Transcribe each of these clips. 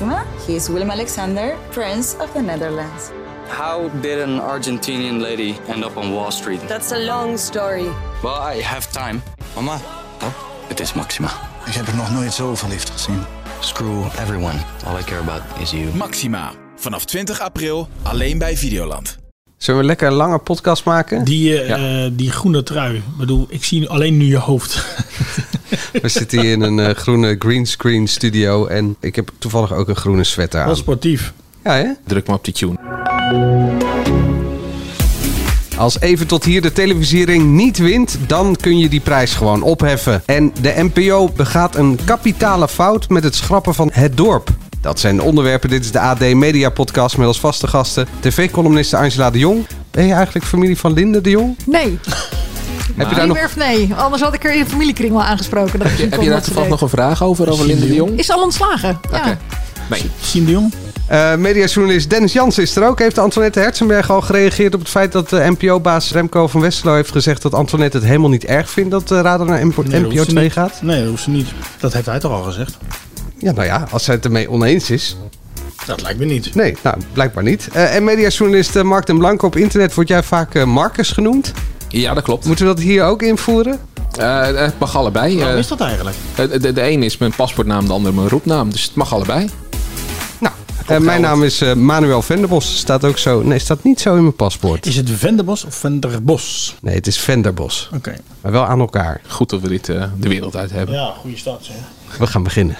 Maxima. He is Willem Alexander, Prince of the Netherlands. How did an Argentinian lady end up on Wall Street? That's a long story. Well, I have time. Mama, Oh, het is Maxima. ik heb er nog nooit zo verliefd gezien. Screw everyone. All I care about is you. Maxima. Vanaf 20 april alleen bij Videoland. Zullen we lekker een lange podcast maken? Die, eh, eh, die groene trui. Ik bedoel, ik zie alleen nu je hoofd. We zitten hier in een eh, groene greenscreen studio. En ik heb toevallig ook een groene sweater Wel aan. sportief. Ja, hè? Druk maar op die tune. Als even tot hier de televisiering niet wint, dan kun je die prijs gewoon opheffen. En de NPO begaat een kapitale fout met het schrappen van het dorp. Dat zijn de onderwerpen. Dit is de AD Media Podcast met als vaste gasten tv-columniste Angela de Jong. Ben je eigenlijk familie van Linde de Jong? Nee, Heb je daar nog... werf nee. Anders had ik er in de familiekring wel aangesproken. Dat Heb je daar toevallig nog een vraag over, over Linde de Jong? Is ze al ontslagen? Ja. Oké. Nee. Sien de Jong? Eh mediajournalist Dennis Jans is er ook. Heeft Antoinette Herzenberg al gereageerd op het feit dat de NPO-baas Remco van Westerlo heeft gezegd dat Antoinette het helemaal niet erg vindt dat de Radar naar NPO, Nee, dat NPO hoeft ze 2 niet. gaat? Nee, dat hoeft ze niet. Dat heeft hij toch al gezegd? Ja, nou ja, als zij het ermee oneens is. Dat lijkt me niet. Nee, nou, blijkbaar niet. Eh, en mediajournalist eh, Mark den Blanco op internet word jij vaak eh, Marcus genoemd. Ja, dat klopt. Moeten we dat hier ook invoeren? Eh, het mag allebei. Waarom Eh, is dat eigenlijk? de, de, de een is mijn paspoortnaam, de ander mijn roepnaam. Dus het mag allebei. Nou, eh, mijn naam is eh, Manuel Venderbos. Staat ook zo. Nee, staat niet zo in mijn paspoort. Is het Venderbos of Venderbos? Nee, het is Venderbos. Oké. Maar wel aan elkaar. Goed dat we dit eh, de wereld uit hebben. Ja, goede stad zeg. We gaan beginnen.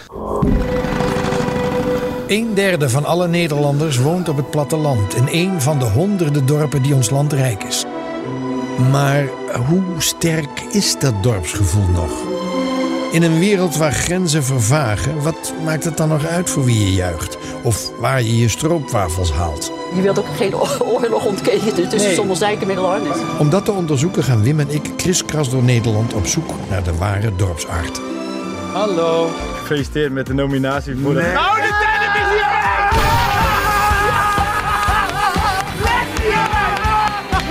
Een derde van alle Nederlanders woont op het platteland in een van de honderden dorpen die ons land rijk is. Maar hoe sterk is dat dorpsgevoel nog? In een wereld waar grenzen vervagen, wat maakt het dan nog uit voor wie je juicht? Of waar je je stroopwafels haalt? Je wilt ook geen oorlog ontketenen tussen Sommelsdijk en Middelarnis. Om dat te onderzoeken gaan Wim en ik kriskras door Nederland op zoek naar de ware dorpsart. Hallo. Gefeliciteerd met de nominatie voor de...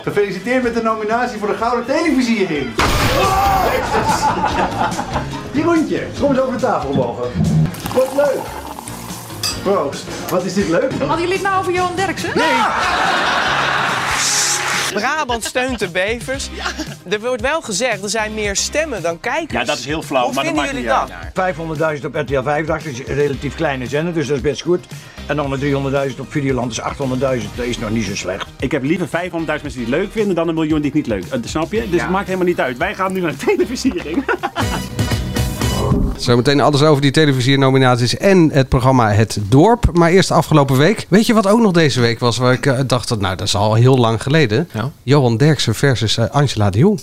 Gefeliciteerd met de nominatie voor de Gouden Televisiering. Jeroentje, kom eens over de tafel mogen. Wat leuk. Proost. Wat is dit leuk? Hadden jullie het nou over Johan Derksen? Brabant steunt de bevers. Er wordt wel gezegd, er zijn meer stemmen dan kijkers. Ja, dat is heel flauw, Hoe maar dat vinden maakt jullie niet dat? uit. 500.000 op RTL 5, dat is een relatief kleine zender, dus dat is best goed. En dan de 300.000 op Videoland, dus 800.000, dat is nog niet zo slecht. Ik heb liever 500.000 mensen die het leuk vinden dan een miljoen die het niet leuk vinden. Dat snap je? Dus het maakt helemaal niet uit. Wij gaan nu naar de televisiering. Zometeen alles over die televisiernominaties en het programma Het Dorp. Maar eerst afgelopen week. Weet je wat ook nog deze week was? Waar ik eh, dacht, dat, nou dat is al heel lang geleden. Ja. Johan Derksen versus eh, Angela de Jong.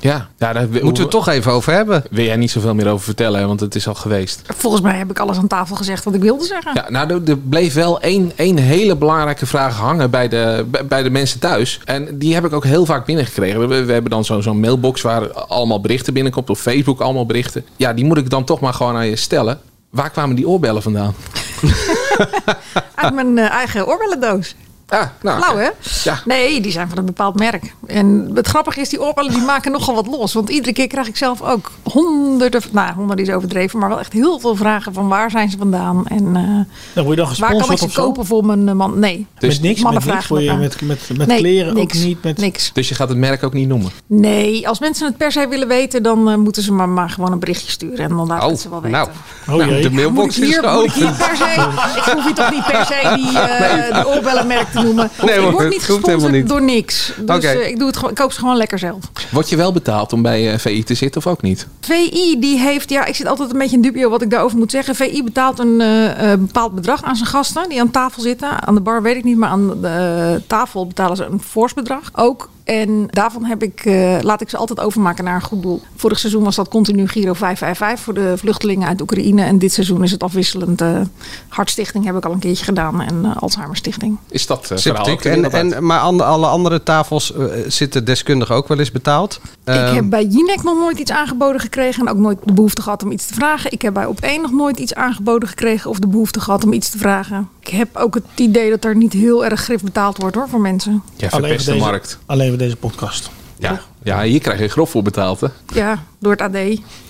Ja, ja daar Moeten we het toch even over hebben. Wil jij niet zoveel meer over vertellen, hè, want het is al geweest. Volgens mij heb ik alles aan tafel gezegd wat ik wilde zeggen. Ja, nou, er, er bleef wel één, één hele belangrijke vraag hangen bij de, bij- de mensen thuis. En die heb ik ook heel vaak binnengekregen. We, we hebben dan zo- zo'n mailbox waar allemaal berichten binnenkomt. Op Facebook allemaal berichten. Ja, die moet ik dan toch maar gewoon aan je stellen. Waar kwamen die oorbellen vandaan? Uit mijn eh, eigen oorbellendoos. Ah, nou, hè? Ja. Nee, die zijn van een bepaald merk. En het grappige is, die oorbellen die maken nogal wat los. Want iedere keer krijg ik zelf ook honderden, nou honderden is overdreven, maar wel echt heel veel vragen van waar zijn ze vandaan? En eh, Dan word je dan waar kan ik ze kopen voor mijn eh, man? Nee. Dus met niks, Mannen met niks vragen word je met, met, met Nee, kleren niks, ook niet. Met... Niks. Dus je gaat het merk ook niet noemen? Nee, als mensen het per se willen weten, dan eh, moeten ze maar, maar gewoon een berichtje sturen. En dan ik het ze wel weten. nou, Oh nou, de mailbox is hier, ik hier geopend. per se, ik hoef hier toch niet per se die, eh de oorbellenmerk te noemen. Nee, ik word het niet gesponsord niet. door niks. Dus eh, ik, doe het gewoon, ik koop ze gewoon lekker zelf. Word je wel betaald om bij eh, VI te zitten of ook niet? VI die heeft, ja, ik zit altijd een beetje in dubio wat ik daarover moet zeggen. VI betaalt een eh, eh, bepaald bedrag aan zijn gasten die aan tafel zitten. Aan de bar weet ik niet, maar aan de tafel betalen ze een fors bedrag ook. En daarvan heb ik, eh, laat ik ze altijd overmaken naar een goed doel. Vorig seizoen was dat continu Giro 555 voor de vluchtelingen uit Oekraïne. En dit seizoen is het afwisselend. eh Hartstichting heb ik al een keertje gedaan en eh, Alzheimer Stichting. Is dat eh, de En, en, maar aan alle andere tafels zitten deskundigen ook wel eens betaald. ik Ehm, heb bij Jinek nog nooit iets aangeboden gekregen en ook nooit de behoefte gehad om iets te vragen. Ik heb bij Op1 nog nooit iets aangeboden gekregen of de behoefte gehad om iets te vragen. Ik heb ook het idee dat er niet heel erg grif betaald wordt hoor voor mensen. Ja, Alleen de deze- markt. Alleen deze podcast. Ja. ja, hier krijg je grof voor betaald, hè? Ja, door het AD.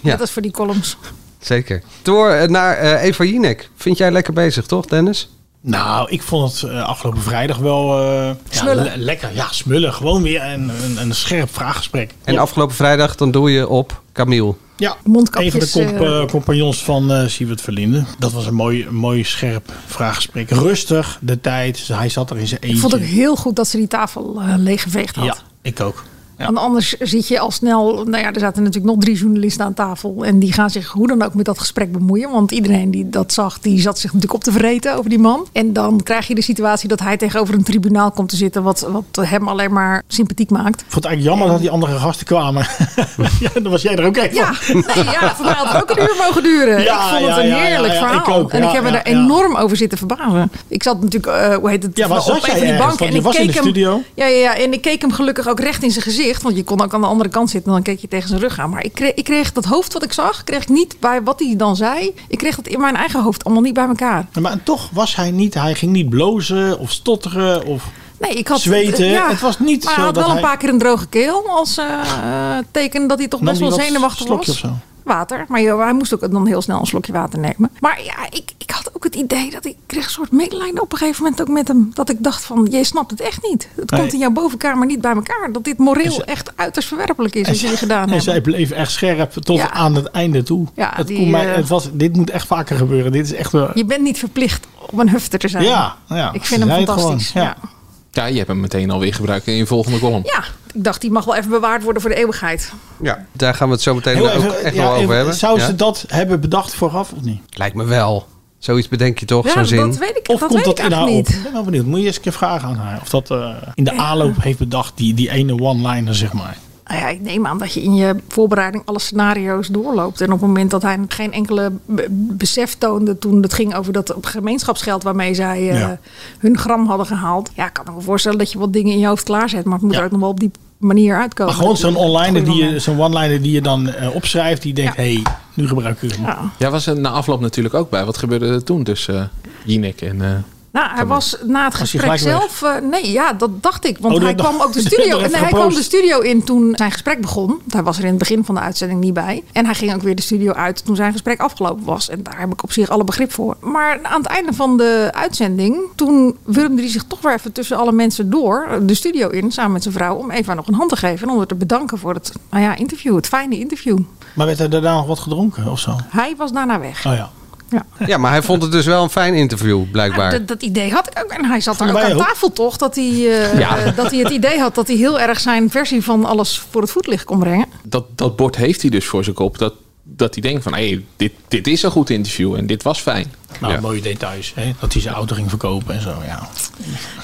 Net als voor die columns. Zeker. Door eh, naar eh, Eva Jinek. Vind jij lekker bezig, toch, Dennis? Nou, ik vond het eh, afgelopen vrijdag wel eh, ja, le- lekker. Ja, smullen. Gewoon weer een, een, een scherp vraaggesprek. En afgelopen vrijdag dan doe je op Camille. Ja, Mondkapjes, een van de comp- eh, eh, compagnons van eh Siewert Verlinden. Dat was een mooi, een mooi scherp vraaggesprek. Rustig, de tijd. Hij zat er in zijn Ik eentje. vond ook heel goed dat ze die tafel eh, leeggeveegd had. Ja, ik ook. Want anders zit je al snel. Nou ja, er zaten natuurlijk nog drie journalisten aan tafel. En die gaan zich hoe dan ook met dat gesprek bemoeien. Want iedereen die dat zag, die zat zich natuurlijk op te vreten over die man. En dan krijg je de situatie dat hij tegenover een tribunaal komt te zitten. Wat, wat hem alleen maar sympathiek maakt. Ik vond het eigenlijk jammer dat die andere gasten kwamen. ja, dan was jij er ook een Ja, van. nee, ja, voor mij had het ook een uur mogen duren. Ja, ik vond het ja, een ja, ja, heerlijk ja, verhaal. ik ook. en Ja, ik heb me ja, er ja. enorm over zitten verbazen. Ik zat natuurlijk, eh, hoe heet het, Ja, op zat jij die En ik was in de hem, studio. Ja, ja, ja, en ik keek hem gelukkig ook recht in zijn gezicht. Want je kon ook aan de andere kant zitten en dan keek je tegen zijn rug aan. Maar ik kreeg, ik kreeg dat hoofd wat ik zag, kreeg ik niet bij wat hij dan zei. Ik kreeg dat in mijn eigen hoofd allemaal niet bij elkaar. Ja, Maar toch was hij niet, hij ging niet blozen of stotteren of Nee, ik had zweten. ja, het was niet maar zo hij had wel een paar keer een droge keel als eh, teken dat hij toch Nam best wel zenuwachtig was. of zo? Water. Maar hij moest ook dan heel snel een slokje water nemen. Maar ja, ik, ik had ook het idee dat ik kreeg een soort medelijden op een gegeven moment ook met hem. Dat ik dacht van, jij snapt het echt niet. Het Nee. komt in jouw bovenkamer niet bij elkaar. Dat dit moreel ze- echt uiterst verwerpelijk is wat jullie gedaan En zij bleef echt scherp tot Ja. aan het einde toe. Ja, het die, kon mij, eh, het was, dit moet echt vaker gebeuren. Dit is echt. Je bent niet verplicht om een hufter te zijn. Ja, ja, ik ze vind hem fantastisch. gewoon, ja. ja. Ja, je hebt hem meteen alweer gebruikt in je volgende column. Ja, ik dacht die mag wel even bewaard worden voor de eeuwigheid. Ja. Daar gaan we het zo meteen Heel ook even, echt ja, wel over even, hebben. Zou Ja? ze dat hebben bedacht vooraf of niet? Lijkt me wel. Zoiets bedenk je toch, Ja, zo'n zin. dat weet ik, Of dat komt weet dat ik in haar eigenlijk op? niet. Ik ben wel benieuwd. Moet je eens een keer vragen aan haar. Of dat eh, in de aanloop heeft bedacht, die, die ene one-liner, zeg maar. Nou ja, ik neem aan dat je in je voorbereiding alle scenario's doorloopt. En op het moment dat hij geen enkele be- besef toonde toen het ging over dat gemeenschapsgeld waarmee zij eh, Ja. hun gram hadden gehaald. Ja, ik kan me voorstellen dat je wat dingen in je hoofd klaarzet. Maar het moet Ja. er ook nog wel op die manier uitkomen. Maar gewoon zo'n online die je, zo'n one-liner die je dan eh, opschrijft. Die denkt, hé, hey, nu gebruik ik hem. Ja. Jij was er na afloop natuurlijk ook bij. Wat gebeurde er toen tussen uh, Jinek en... eh, Nou, hij was na het hij gesprek zelf. eh, nee, ja, dat dacht ik. Want Oh, hij kwam ook de studio. Nee, hij kwam de studio in toen zijn gesprek begon. Want hij was er in het begin van de uitzending niet bij. En hij ging ook weer de studio uit toen zijn gesprek afgelopen was. En daar heb ik op zich alle begrip voor. Maar aan het einde van de uitzending, toen wurmde hij zich toch weer even tussen alle mensen door de studio in, samen met zijn vrouw, om Eva nog een hand te geven en om haar te bedanken voor het nou ja, interview, het fijne interview. Maar werd er daarna nog wat gedronken of zo? Hij was daarna weg. Oh ja. Ja. Ja, maar hij vond het dus wel een fijn interview, blijkbaar. Ja, dat, dat idee had ik ook. En hij zat daar ook aan ook. tafel toch? Dat hij, eh, Ja. eh, dat hij het idee had dat hij heel erg zijn versie van alles voor het voetlicht kon brengen. dat, dat bord heeft hij dus voor zijn kop. Dat, dat hij denkt van, hé, hey, dit, dit is een goed interview en dit was fijn. Nou, Ja. mooie details. Hè? Dat hij zijn auto ging verkopen en zo. Ja.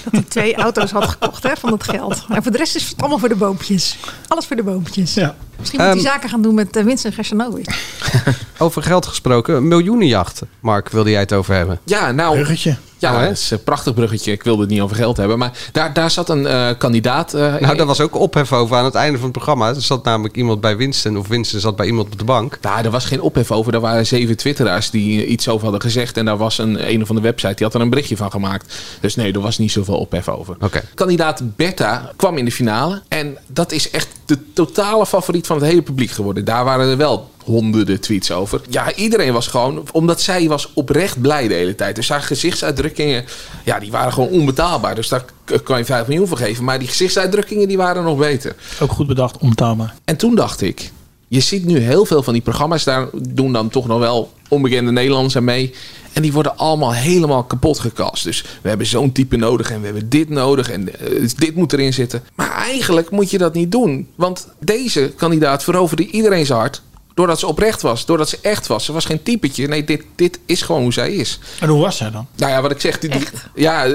Dat hij twee auto's had gekocht hè, van dat geld. En voor de rest is het allemaal voor de boompjes. Alles voor de boompjes. Ja. Misschien moet hij Ehm, zaken gaan doen met uh, Winston Gershanovic. Over geld gesproken, een miljoenenjacht. Mark, wilde jij het over hebben? Ja, nou... Bruggetje. Ja, Oh, hè? dat is een prachtig bruggetje. Ik wilde het niet over geld hebben. Maar daar, daar zat een eh, kandidaat. eh, Nou, daar was ook ophef over aan het einde van het programma. Er zat namelijk iemand bij Winston, of Winston zat bij iemand op de bank. Nou, er was geen ophef over. Er waren zeven twitteraars die iets over hadden gezegd. En daar was een, een of andere website, die had er een berichtje van gemaakt. Dus nee, er was niet zoveel ophef over. Kandidaat Bertha kwam in de finale. En dat is echt de totale favoriet van het hele publiek geworden. Daar waren er wel honderden tweets over. Ja, iedereen was gewoon... Omdat zij was oprecht blij de hele tijd. Dus haar gezichtsuitdrukkingen... Ja, die waren gewoon onbetaalbaar. Dus daar kan je 5 miljoen voor geven. Maar die gezichtsuitdrukkingen die waren nog beter. Ook goed bedacht, onbetaalbaar. En toen dacht ik, je ziet nu heel veel van die programma's, daar doen dan toch nog wel onbekende Nederlanders aan mee. En die worden allemaal helemaal kapot gecast. Dus we hebben zo'n type nodig en we hebben dit nodig en eh, dit moet erin zitten. Maar eigenlijk moet je dat niet doen. Want deze kandidaat veroverde iedereen zijn hart. Doordat ze oprecht was, doordat ze echt was. Ze was geen typetje. Nee, dit, dit is gewoon hoe zij is. En hoe was zij dan? Nou ja, wat ik zeg. Die, die- ja, eh,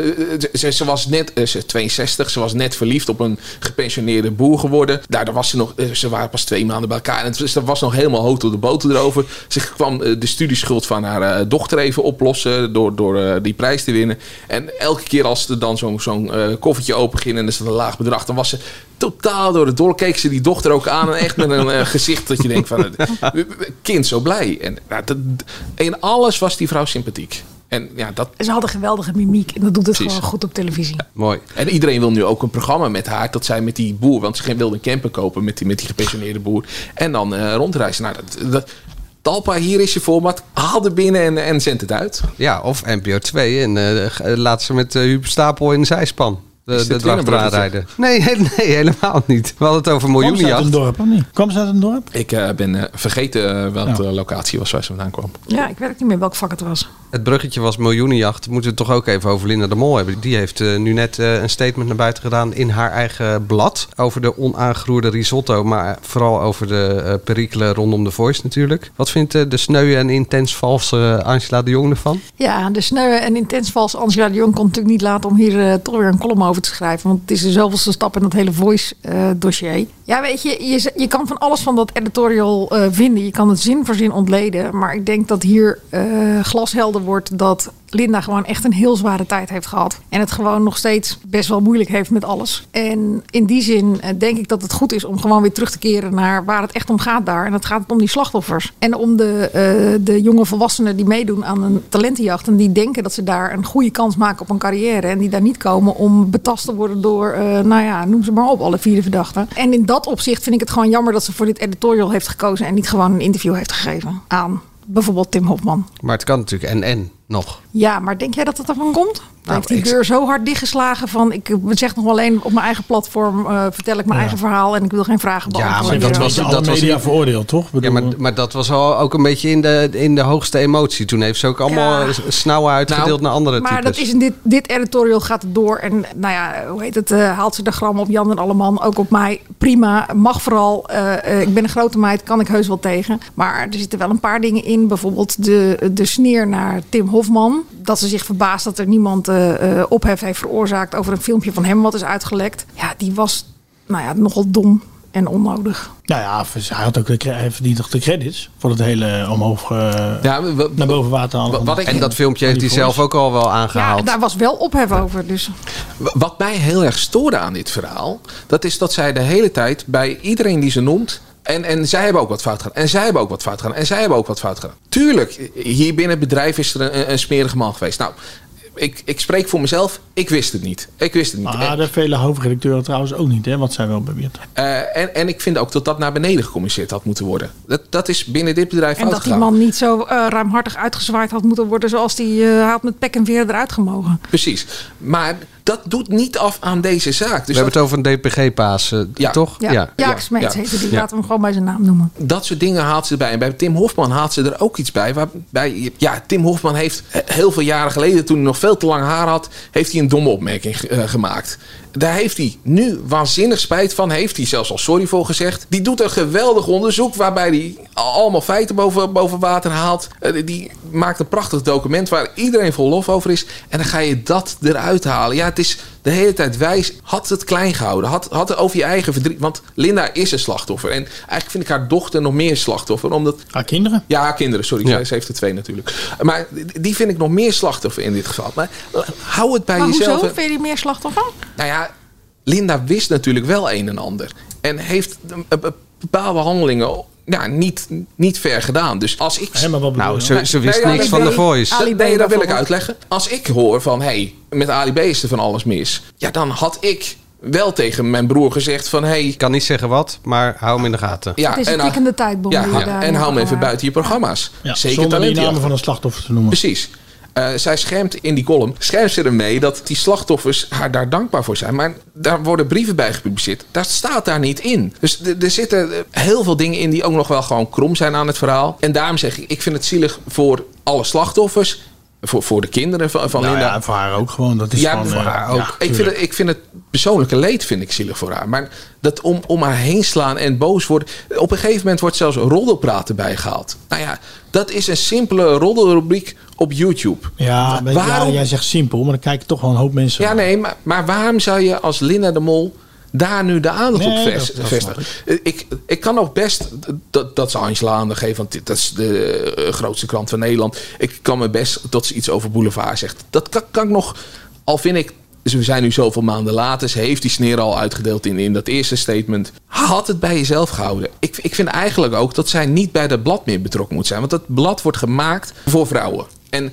ze, ze was net eh, ze is 62. Ze was net verliefd op een gepensioneerde boer geworden. Daar, daar was ze nog. eh, Ze waren pas twee maanden bij elkaar. En het was, was nog helemaal hoog op de boter erover. Ze kwam eh, de studieschuld van haar eh, dochter even oplossen. Door, door eh, die prijs te winnen. En elke keer als er dan zo'n zo'n eh, koffertje open ging. En er zat een laag bedrag. Dan was ze totaal door het door. Keek ze die dochter ook aan. En echt met een eh, gezicht dat je denkt van. eh, kind zo blij. En nou, dat, in alles was die vrouw sympathiek. En ja, dat, Ze hadden geweldige mimiek en dat doet het Precies. gewoon goed op televisie. Mooi. en iedereen wil nu ook een programma met haar. Dat zij met die boer, want ze wilde een camper kopen met die, met die gepensioneerde boer. En dan eh, rondreizen. Nou, dat, dat, Talpa, hier is je format. Haal er binnen en, en zend het uit. Ja, of NPO 2 en eh, laat ze met uh, Huub Stapel in de zijspan. De, de rijden. Nee, nee, helemaal niet. We hadden het over Kwam ze uit miljoenenjacht. een dorp of niet? Kwam ze uit een dorp? Ik eh, ben eh, vergeten eh, welke locatie was waar ze vandaan kwam. Ja, ik weet ook niet meer welk vak het was. Het bruggetje was miljoenenjacht. Moeten we het toch ook even over Linda de Mol hebben. Die heeft eh, nu net eh, een statement naar buiten gedaan in haar eigen blad. Over de onaangeroerde risotto. Maar vooral over de eh, perikelen rondom de Voice natuurlijk. Wat vindt eh, de sneuwe en intens valse Angela de Jong ervan? Ja, de sneuwe en intens vals Angela de Jong kon natuurlijk niet laten om hier eh, toch weer een column over te schrijven. Want het is de zoveelste stap in dat hele voice-dossier. ja, weet je, je, je kan van alles van dat editorial eh, vinden. Je kan het zin voor zin ontleden. Maar ik denk dat hier eh, glashelder wordt dat Linda gewoon echt een heel zware tijd heeft gehad. En het gewoon nog steeds best wel moeilijk heeft met alles. En in die zin eh, denk ik dat het goed is om gewoon weer terug te keren naar waar het echt om gaat daar. En dat gaat om die slachtoffers. En om de, eh, de jonge volwassenen die meedoen aan een talentenjacht. En die denken dat ze daar een goede kans maken op een carrière. En die daar niet komen om betast te worden door, eh, nou ja, noem ze maar op, alle vier de verdachten. En in dat opzicht vind ik het gewoon jammer dat ze voor dit editorial heeft gekozen. En niet gewoon een interview heeft gegeven aan bijvoorbeeld Tim Hofman. Maar het kan natuurlijk en en nog. Ja, maar denk jij dat het ervan komt? Nou, heeft die ik- deur zo hard dichtgeslagen van... ik zeg nog alleen op mijn eigen platform... eh, vertel ik mijn eigen verhaal en ik wil geen vragen Ja, beantwoorden. maar dat was, dat was media veroordeeld, toch? Ja, maar, maar dat was al ook een beetje in de, in de hoogste emotie. Toen heeft ze ook allemaal Ja. snauwen uitgedeeld Nou, naar andere Maar types. dat is in dit, dit editorial gaat het door. En nou ja, hoe heet het? eh, haalt ze de gram op Jan en Alleman. Ook op mij. Prima. Mag vooral. Eh, ik ben een grote meid. Kan ik heus wel tegen. Maar er zitten wel een paar dingen in. Bijvoorbeeld de, de sneer naar Tim Hofman. Dat ze zich verbaast dat er niemand eh, eh, ophef heeft veroorzaakt over een filmpje van hem wat is uitgelekt. Ja, die was nou ja, nogal dom en onnodig. Nou ja, hij, had ook de, hij verdient toch de credits voor het hele omhoog eh, Ja, naar boven water wat ik- en dat filmpje heeft hij zelf ook al wel Ja, aangehaald. daar was wel ophef over. Dus Wat mij heel erg stoorde aan dit verhaal, dat is dat zij de hele tijd bij iedereen die ze noemt. En, en zij hebben ook wat fout gedaan. En zij hebben ook wat fout gedaan. En zij hebben ook wat fout gedaan. Tuurlijk, hier binnen het bedrijf is er een, een smerige man geweest. Nou, ik, ik spreek voor mezelf. Ik wist het niet. Ik wist het niet. Ah, de vele hoofdredacteuren trouwens ook niet, hè, wat zij wel beweert. Eh, en, en ik vind ook dat dat naar beneden gecommuniceerd had moeten worden. Dat, dat is binnen dit bedrijf En dat die man niet zo eh, ruimhartig uitgezwaaid had moeten worden zoals die eh, had met pek en veer eruit gemogen. Precies. Maar dat doet niet af aan deze zaak. Dus We hebben het over een DPG-paas, eh, Ja. toch? Ja, Jaak Smeets ja. heette die. Ja. Laten we hem gewoon bij zijn naam noemen. dat soort dingen haalt ze erbij. En bij Tim Hofman haalt ze er ook iets bij. Waarbij, ja, Tim Hofman heeft heel veel jaren geleden, toen hij nog veel te lang haar had, heeft hij een domme opmerking eh, gemaakt. Daar heeft hij nu waanzinnig spijt van. Heeft hij zelfs al sorry voor gezegd. Die doet een geweldig onderzoek waarbij hij allemaal feiten boven, boven water haalt. Eh, Die maakt een prachtig document waar iedereen vol lof over is. En dan ga je dat eruit halen. Ja, het is de hele tijd wijs. Had het klein gehouden. Had, had het over je eigen verdriet. Want Linda is een slachtoffer. En eigenlijk vind ik haar dochter nog meer slachtoffer. Omdat Haar kinderen? ja, haar kinderen, sorry. Ja. Zij Ze heeft er twee natuurlijk. Maar die vind ik nog meer slachtoffer in dit geval. Maar eh, hou het bij Maar jezelf. hoezo? Vind je die meer slachtoffer? Nou ja, Linda wist natuurlijk wel een en ander. En heeft bepaalde handelingen ja, niet, niet ver gedaan. Dus als ik... Wat bedoel Nou, je? ze, ze wist Nee, niks van de. Voice. Ali B nee, dat wil ik uitleggen. Als ik hoor van, hé, hey, met Ali B is er van alles mis. Ja, dan had ik wel tegen mijn broer gezegd van, hé... Hey, Ik kan niet zeggen wat, maar hou hem in de gaten. ja, het is een en, tikkende tijdbom. ja, en hou hem even buiten je programma's. Ja, Zeker zonder die namen van een slachtoffer te noemen. Precies. Eh, zij schermt in die column, schermt ze ermee dat die slachtoffers haar daar dankbaar voor zijn. Maar daar worden brieven bij gepubliceerd. Dat staat daar niet in. Dus er zitten eh, heel veel dingen in die ook nog wel gewoon krom zijn aan het verhaal. En daarom zeg ik, ik vind het zielig voor alle slachtoffers. Voor, voor de kinderen van, van Nou Linda. ja, voor haar ook gewoon. Dat is Ja, gewoon, voor eh, haar ook. ja, ik, vind het, ik vind het persoonlijke leed vind ik zielig voor haar. Maar dat om, om haar heen slaan en boos worden. Op een gegeven moment wordt zelfs roddelpraten bijgehaald. Nou ja, dat is een simpele roddelrubriek op YouTube. Ja, maar Waarom- ja, jij zegt simpel, maar dan kijken toch wel een hoop mensen. Ja, nee, maar, maar waarom zou je als Linda de Mol daar nu de aandacht Nee, op vers- dat- dat vestigen? Ik, ik kan ook best, dat, dat ze Angela aandacht geven, want dat is de eh, grootste krant van Nederland. Ik kan me best dat ze iets over Boulevard zegt. Dat kan, kan ik nog, al vind ik, dus we zijn nu zoveel maanden later, ze heeft die sneer al uitgedeeld in, in dat eerste statement. Had het bij jezelf gehouden. Ik, ik vind eigenlijk ook dat zij niet bij dat blad meer betrokken moet zijn, want dat blad wordt gemaakt voor vrouwen. En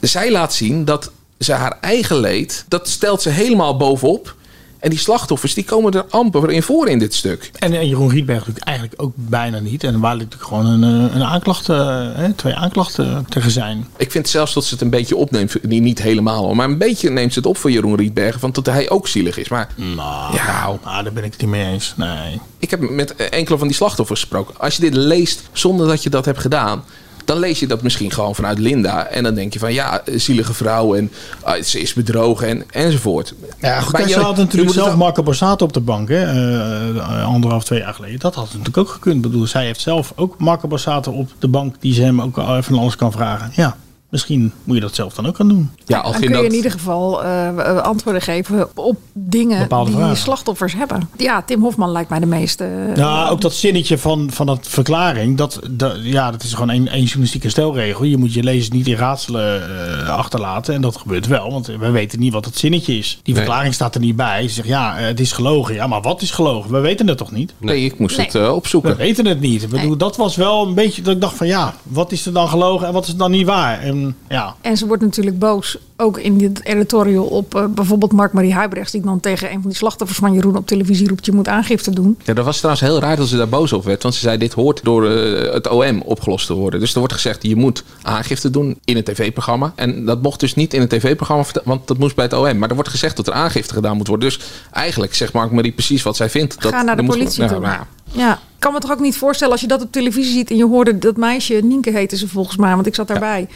zij laat zien dat ze haar eigen leed, dat stelt ze helemaal bovenop. En die slachtoffers die komen er amper in voor in dit stuk. En, en Jeroen Rietberg natuurlijk eigenlijk ook bijna niet. En waar natuurlijk gewoon een, eh, een aanklacht, eh, hè, twee aanklachten tegen zijn. Ik vind zelfs dat ze het een beetje opneemt. Niet helemaal, maar een beetje neemt ze het op voor Jeroen Rietbergen. Van dat hij ook zielig is. Maar Nou, ja, daar ben ik het niet mee eens. Nee. ik heb met enkele van die slachtoffers gesproken. Als je dit leest zonder dat je dat hebt gedaan. Dan lees je dat misschien gewoon vanuit Linda. En dan denk je van ja, zielige vrouw en ah, ze is bedrogen en, enzovoort. Ja, goed, ze had natuurlijk zelf wel- Marco Borsato op de bank, hè, eh, eh, anderhalf, twee jaar geleden. Dat had natuurlijk ook gekund. Ik bedoel, zij heeft zelf ook Marco Borsato op de bank die ze hem ook van alles kan vragen. Ja, misschien moet je dat zelf dan ook gaan doen. Ja, Dan kun je in ieder geval eh, antwoorden geven op dingen Bepaalde die vragen. slachtoffers hebben. Ja, Tim Hofman lijkt mij de meeste. Nou, ook dat zinnetje van, van dat verklaring, dat, dat, ja, dat is gewoon één, één journalistieke stelregel. Je moet je lezers niet in raadselen eh, achterlaten. En dat gebeurt wel, want we weten niet wat het zinnetje is. Die Nee. verklaring staat er niet bij. Ze zegt, ja, het is gelogen. Ja, maar wat is gelogen? We weten het toch niet? Nee, ik moest Nee. het opzoeken. We weten het niet. Ik bedoel, dat was wel een beetje dat ik dacht van, ja, wat is er dan gelogen en wat is dan niet waar? En ja, En ze wordt natuurlijk boos, ook in dit editorial, op eh, bijvoorbeeld Mark-Marie Huibrechts... die dan tegen een van die slachtoffers van Jeroen op televisie roept... je moet aangifte doen. Ja, dat was trouwens heel raar dat ze daar boos over werd. Want ze zei, dit hoort door eh, het OM opgelost te worden. Dus er wordt gezegd, je moet aangifte doen in een tv-programma. En dat mocht dus niet in een tv-programma, want dat moest bij het OM. Maar er wordt gezegd dat er aangifte gedaan moet worden. Dus eigenlijk zegt Mark Marie precies wat zij vindt. Dat Ga naar de moet- politie toe. maar ja. Ik kan me toch ook niet voorstellen als je dat op televisie ziet... en je hoorde dat meisje, Nienke heette ze volgens mij, want ik zat daarbij...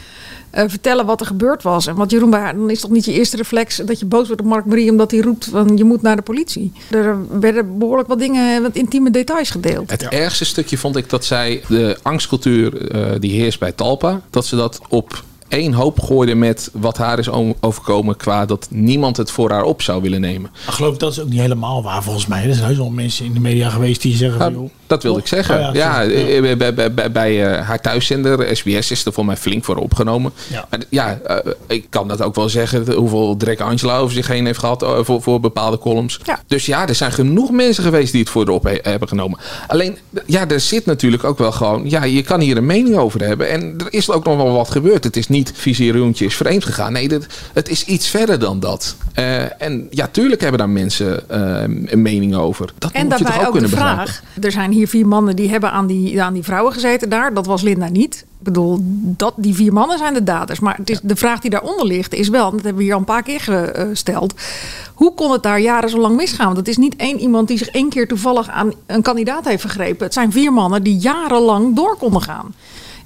eh, vertellen wat er gebeurd was. En wat Jeroen bij haar, dan is toch niet je eerste reflex dat je boos wordt op Mark Marie omdat hij roept van je moet naar de politie. Er werden behoorlijk wat dingen, wat intieme details gedeeld. Het ergste stukje vond ik dat zij de angstcultuur eh, die heerst bij Talpa, dat ze dat op één hoop gooide met wat haar is overkomen qua dat niemand het voor haar op zou willen nemen. geloof ik, dat is ook niet helemaal waar volgens mij. Er zijn heus wel mensen in de media geweest die zeggen van, joh, Dat wilde ik zeggen. Oh ja, eh, bij, bij, bij, bij, bij, eh, haar thuiszender, SBS, is er voor mij flink voor opgenomen. Ja. Maar ja, eh, ik kan dat ook wel zeggen, hoeveel Drek Angela over zich heen heeft gehad eh, voor, voor bepaalde columns. Ja. Dus ja, er zijn genoeg mensen geweest die het voor erop he- hebben genomen. Alleen, ja, er zit natuurlijk ook wel gewoon, ja, je kan hier een mening over hebben. En er is ook nog wel wat gebeurd. Het is niet visieroentje is vreemd gegaan. Nee, dat, het is iets verder dan dat. Eh, en ja, tuurlijk hebben daar mensen een mening over. Dat En moet je toch ook ook de kunnen vraag. begrijpen. Er zijn hier vier mannen die hebben aan die, aan die vrouwen gezeten daar. Dat was Linda niet. Ik bedoel, dat, die vier mannen zijn de daders. Maar het is, de vraag die daaronder ligt is wel, dat hebben we hier al een paar keer gesteld. Hoe kon het daar jaren zo lang misgaan? Want het is niet één iemand die zich één keer toevallig aan een kandidaat heeft vergrepen. Het zijn vier mannen die jarenlang door konden gaan.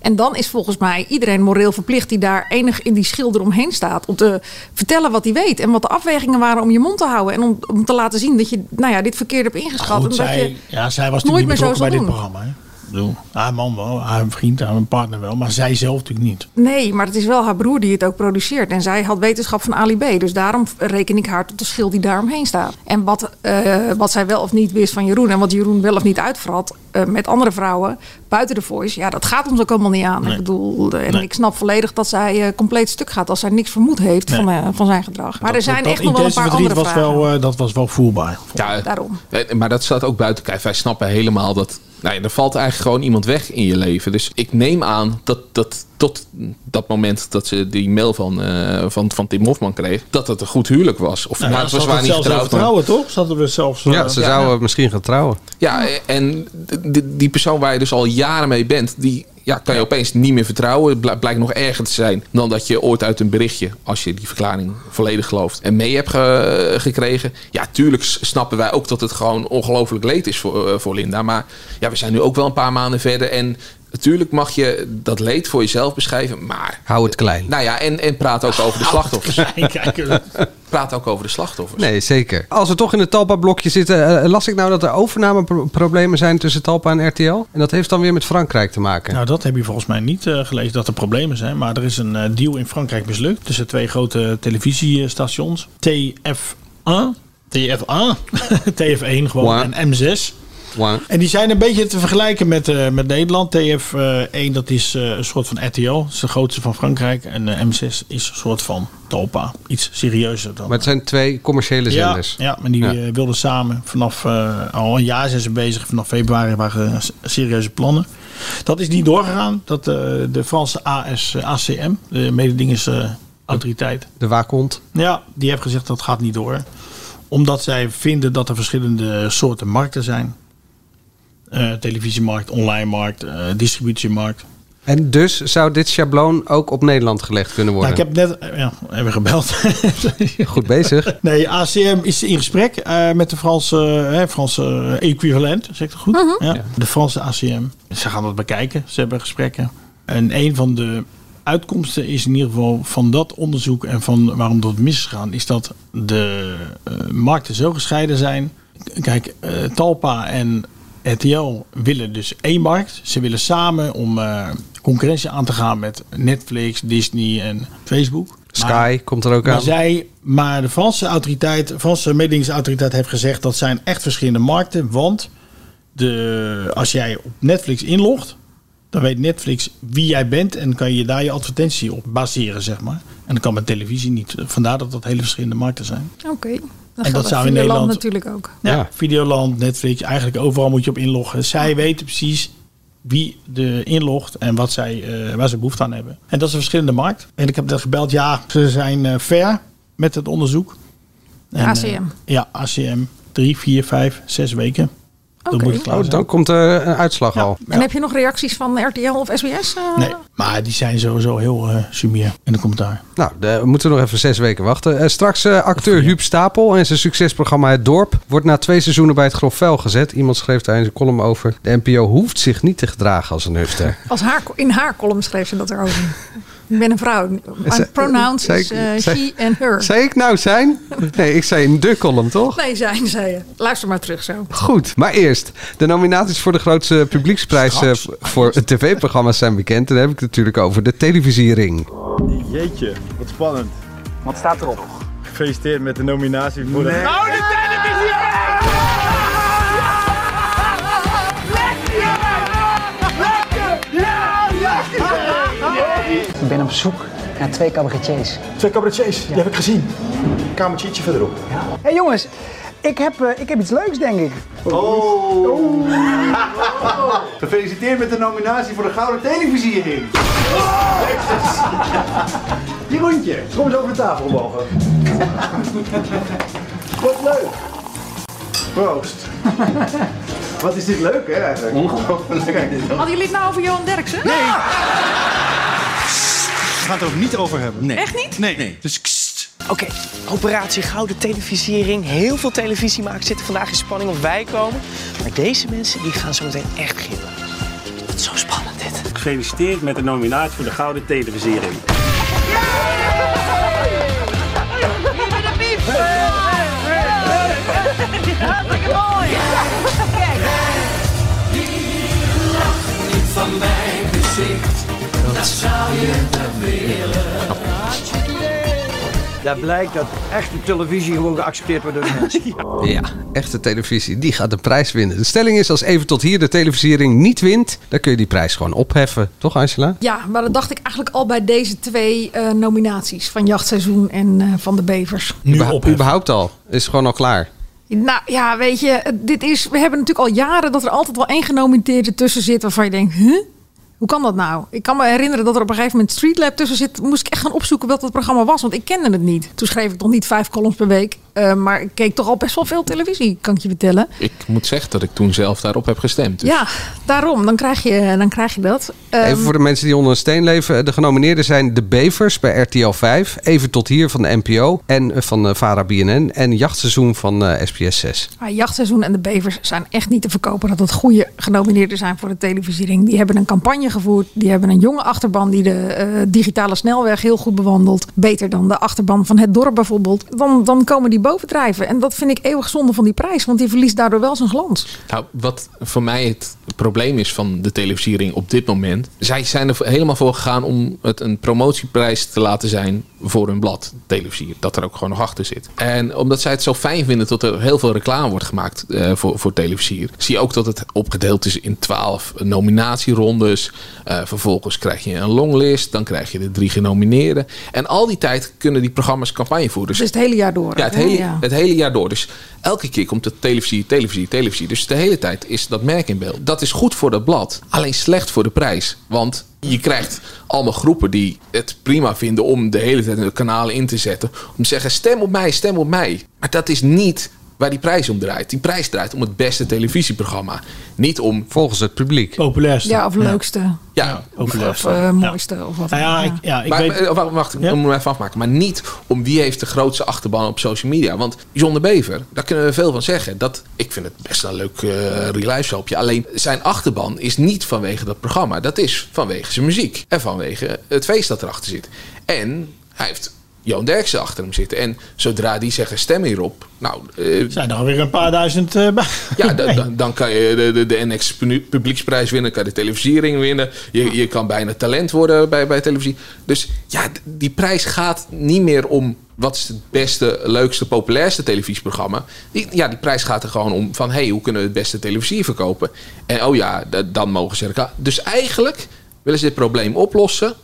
En dan is volgens mij iedereen moreel verplicht die daar enig in die schilder omheen staat. Om te vertellen wat hij weet. En wat de afwegingen waren om je mond te houden. En om, om te laten zien dat je nou ja, dit verkeerd hebt ingeschat. Goed, en dat zij, je ja, zij was nooit meer zo bij dit programma. Hè? Bedoel, haar man wel, haar vriend, haar partner wel, maar zij zelf natuurlijk niet. Nee, maar het is wel haar broer die het ook produceert. En zij had wetenschap van Ali B. Dus daarom reken ik haar tot de schild die daaromheen staat. En wat, eh, wat zij wel of niet wist van Jeroen... en wat Jeroen wel of niet uitvrat eh, met andere vrouwen buiten de voice... ja, dat gaat ons ook allemaal niet aan. Nee. Ik bedoel, eh, en Nee. ik snap volledig dat zij eh, compleet stuk gaat... als zij niks vermoed heeft Nee. van, van zijn gedrag. Maar er zijn dat echt nog wel een paar andere was vragen. wel, eh, dat was wel voelbaar. Ja, Daarom. Maar dat staat ook buiten kijf. Wij snappen helemaal dat. Nou ja, er valt eigenlijk gewoon iemand weg in je leven. Dus ik neem aan dat, dat tot dat moment dat ze die mail van, eh, van, van Tim Hofman kreeg, dat het een goed huwelijk was. Of Nou, nou, ja, het was ze waar niet getrouwd. trouwen, toch? Zaten we zelfs... Ja, eh, ze Ja. zouden misschien gaan trouwen. Ja, en die, die persoon waar je dus al jaren mee bent, die ja, kan je opeens niet meer vertrouwen. Het bl- blijkt nog erger te zijn dan dat je ooit uit een berichtje, als je die verklaring volledig gelooft, en mee hebt ge- gekregen. Ja, tuurlijk snappen wij ook dat het gewoon ongelooflijk leed is voor, eh, voor Linda. Maar ja, we zijn nu ook wel een paar maanden verder. En natuurlijk mag je dat leed voor jezelf beschrijven, maar... Hou het klein. Nou ja, en, en praat ook over de slachtoffers. Kijk, Praat ook over de slachtoffers. Nee, zeker. Als we toch in het Talpa-blokje zitten, eh, las ik nou dat er overnameproblemen zijn tussen Talpa en RTL. En dat heeft dan weer met Frankrijk te maken. Nou, dat heb je volgens mij niet eh, gelezen dat er problemen zijn. Maar er is een eh, deal in Frankrijk mislukt tussen twee grote televisiestations. TF1, TF1, TF1 gewoon Wow. en M6. Wow. En die zijn een beetje te vergelijken met, eh, met Nederland. TF1 dat is eh, een soort van RTL, dat is de grootste van Frankrijk. En eh, M6 is een soort van Talpa, iets serieuzer dan. Maar het zijn twee commerciële ja, zenders. ja, maar die Ja. eh, wilden samen vanaf eh, al een jaar zijn ze bezig. Vanaf februari waren er serieuze plannen. Dat is niet doorgegaan. Dat eh, de Franse AS, eh, ACM, de mededingingsautoriteit, De waakhond. ja, die heeft gezegd dat gaat niet door. Omdat zij vinden dat er verschillende soorten markten zijn. Eh, televisiemarkt, online markt, eh, distributiemarkt. En dus zou dit schabloon ook op Nederland gelegd kunnen Nou, worden? ik heb net eh, ja, even gebeld. Goed bezig. Nee, ACM is in gesprek eh, met de Franse, hè, Franse equivalent, zeg ik dat goed? ja. De Franse ACM. Ze gaan dat bekijken, ze hebben gesprekken. En een van de uitkomsten is in ieder geval van dat onderzoek en van waarom dat mis is gegaan, is dat de eh, markten zo gescheiden zijn. Kijk, eh, Talpa en RTL willen dus één markt. Ze willen samen om eh, concurrentie aan te gaan met Netflix, Disney en Facebook. Sky komt er ook Maar, aan. zij, maar de Franse autoriteit, de Franse mededingingsautoriteit heeft gezegd dat zijn echt verschillende markten. Want de, als jij op Netflix inlogt, dan weet Netflix wie jij bent en kan je daar je advertentie op baseren, zeg maar. En dat kan met televisie niet. Vandaar dat dat hele verschillende markten zijn. Oké. Dat, en dat dat zou in Nederland natuurlijk ook. Ja, Videoland, Netflix, eigenlijk overal moet je op inloggen. Zij weten precies wie er inlogt en wat zij, eh, waar ze behoefte aan hebben. En dat is een verschillende markt. En ik heb net gebeld, ja, ze zijn eh fair met het onderzoek. En, ACM. eh, ja, ACM. Drie, vier, vijf, zes weken. Dan moet het klaar Oh, zijn. dan komt er een uitslag al. En heb je nog reacties van RTL of SBS? eh? Nee, maar die zijn sowieso heel eh sumier in de commentaar. Nou, de- we moeten nog even zes weken wachten. Eh, straks eh, acteur Huub Stapel en zijn succesprogramma Het Dorp wordt na twee seizoenen bij het grof vuil gezet. Iemand schreef daar in zijn column over. De NPO hoeft zich niet te gedragen als een hufter. Als haar, in haar column schreef ze dat erover. Ik ben een vrouw. Ze- pronouns zei is eh, zei- she and her. Zei ik nou zijn? Nee, ik zei in de column, toch? Nee, zijn zei je. Luister maar terug zo. Goed, maar eerst. De nominaties voor de grootste publieksprijs eh, v- voor tv-programma's zijn bekend. En dan heb ik het natuurlijk over de televisiering. Jeetje, wat spannend. Wat staat erop? Gefeliciteerd met de nominatie voor de... Oh, Ik ben op zoek naar twee cabaretiers. Twee cabaretiers, die heb ik gezien. Kamertje ietsje verderop. Hé hey jongens, ik heb, eh, ik heb iets leuks denk ik. Oh. Gefeliciteerd met de nominatie voor de Gouden Televisiering. Jeroentje, kom eens over de tafel mogen. Wat leuk. Proost. Wat is dit leuk hè eigenlijk? Ongelooflijk. Hadden jullie het nou over Johan Derksen? Nee. We gaan het er ook niet over hebben. Nee. Echt niet? Nee. nee. Dus kst. Oké, operatie Gouden Televisiering. Heel veel televisiemakers zitten vandaag in spanning of wij komen. Maar deze mensen die gaan zo meteen echt gillen. Het is zo spannend dit. Gefeliciteerd met de nominatie voor de Gouden Televisiering. Daar blijkt dat echte televisie gewoon geaccepteerd wordt door de mensen. Ja, echte televisie, die gaat de prijs winnen. De stelling is, als even tot hier de televisiering niet wint... dan kun je die prijs gewoon opheffen. Toch, Angela? Ja, maar dat dacht ik eigenlijk al bij deze twee eh, nominaties. Van Jachtseizoen en eh, van de Bevers. Überha- überhaupt al. Is gewoon al klaar. Nou ja, weet je, dit is, we hebben natuurlijk al jaren dat er altijd wel één genomineerde tussen zit waarvan je denkt, huh? Hoe kan dat nou? Ik kan me herinneren dat er op een gegeven moment Streetlab tussen zit. Moest ik echt gaan opzoeken wat het programma was, want ik kende het niet. Toen schreef ik nog niet vijf columns per week. Eh, maar ik keek toch al best wel veel televisie, kan ik je vertellen. Ik moet zeggen dat ik toen zelf daarop heb gestemd. Dus Ja, daarom. Dan krijg je, dan krijg je dat. Ehm, Even voor de mensen die onder een steen leven. De genomineerden zijn De Bevers bij RTL 5. Even tot hier van de NPO. En eh, van eh, VARA BNN. En Jachtseizoen van eh, SBS 6. Ah, Jachtseizoen en de Bevers zijn echt niet te verkopen dat het goede genomineerden zijn voor de televisiering. Die hebben een campagne gevoerd. Die hebben een jonge achterban die de eh, digitale snelweg heel goed bewandelt. Beter dan de achterban van het dorp bijvoorbeeld. Dan, dan komen die bovendrijven. En dat vind ik eeuwig zonde van die prijs, want die verliest daardoor wel zijn glans. Nou, wat voor mij het probleem is van de televisiering op dit moment. Zij zijn er helemaal voor gegaan om het een promotieprijs te laten zijn voor hun blad, televisier. Dat er ook gewoon nog achter zit. En omdat zij het zo fijn vinden dat er heel veel reclame wordt gemaakt eh, voor, voor televisier. Zie je ook dat het opgedeeld is in twaalf nominatierondes. Eh, vervolgens krijg je een longlist. Dan krijg je de drie genomineerden. En al die tijd kunnen die programma's campagne voeren. Dus het hele jaar door. Ja, het hele hele, ja. het hele jaar door. Dus elke keer komt er televisie, televisie, televisie. Dus de hele tijd is dat merk in beeld. Dat is goed voor dat blad. Alleen slecht voor de prijs. Want je krijgt allemaal groepen die het prima vinden om de hele tijd de kanalen in te zetten. Om te zeggen, stem op mij, stem op mij. Maar dat is niet waar die prijs om draait. Die prijs draait om het beste televisieprogramma. Niet om... Volgens het publiek. Populairste. Ja, of leukste. Ja, populairste. Of eh, mooiste. Of wat. Nou ja, ik, ja, ik maar, weet... maar, wacht, ik moet hem even afmaken. Maar niet om wie heeft de grootste achterban op social media. Want John de Bever, daar kunnen we veel van zeggen. Dat, ik vind het best een leuk uh, real showpje. Alleen zijn achterban is niet vanwege dat programma. Dat is vanwege zijn muziek. En vanwege het feest dat erachter zit. En hij heeft Johan Derksen achter hem zitten. En zodra die zeggen stem hierop. Nou, uh, zijn er alweer een paar duizend uh, bij. Ja, dan, dan, dan kan je de, de, de NX Publieksprijs winnen. kan je de televisiering winnen. Je, je kan bijna talent worden bij, bij televisie. Dus ja, die prijs gaat niet meer om wat is het beste, leukste, populairste televisieprogramma. Die, ja, die prijs gaat er gewoon om van... hey, hoe kunnen we het beste televisie verkopen? En oh ja, dan mogen ze er... Dus eigenlijk willen ze dit probleem oplossen...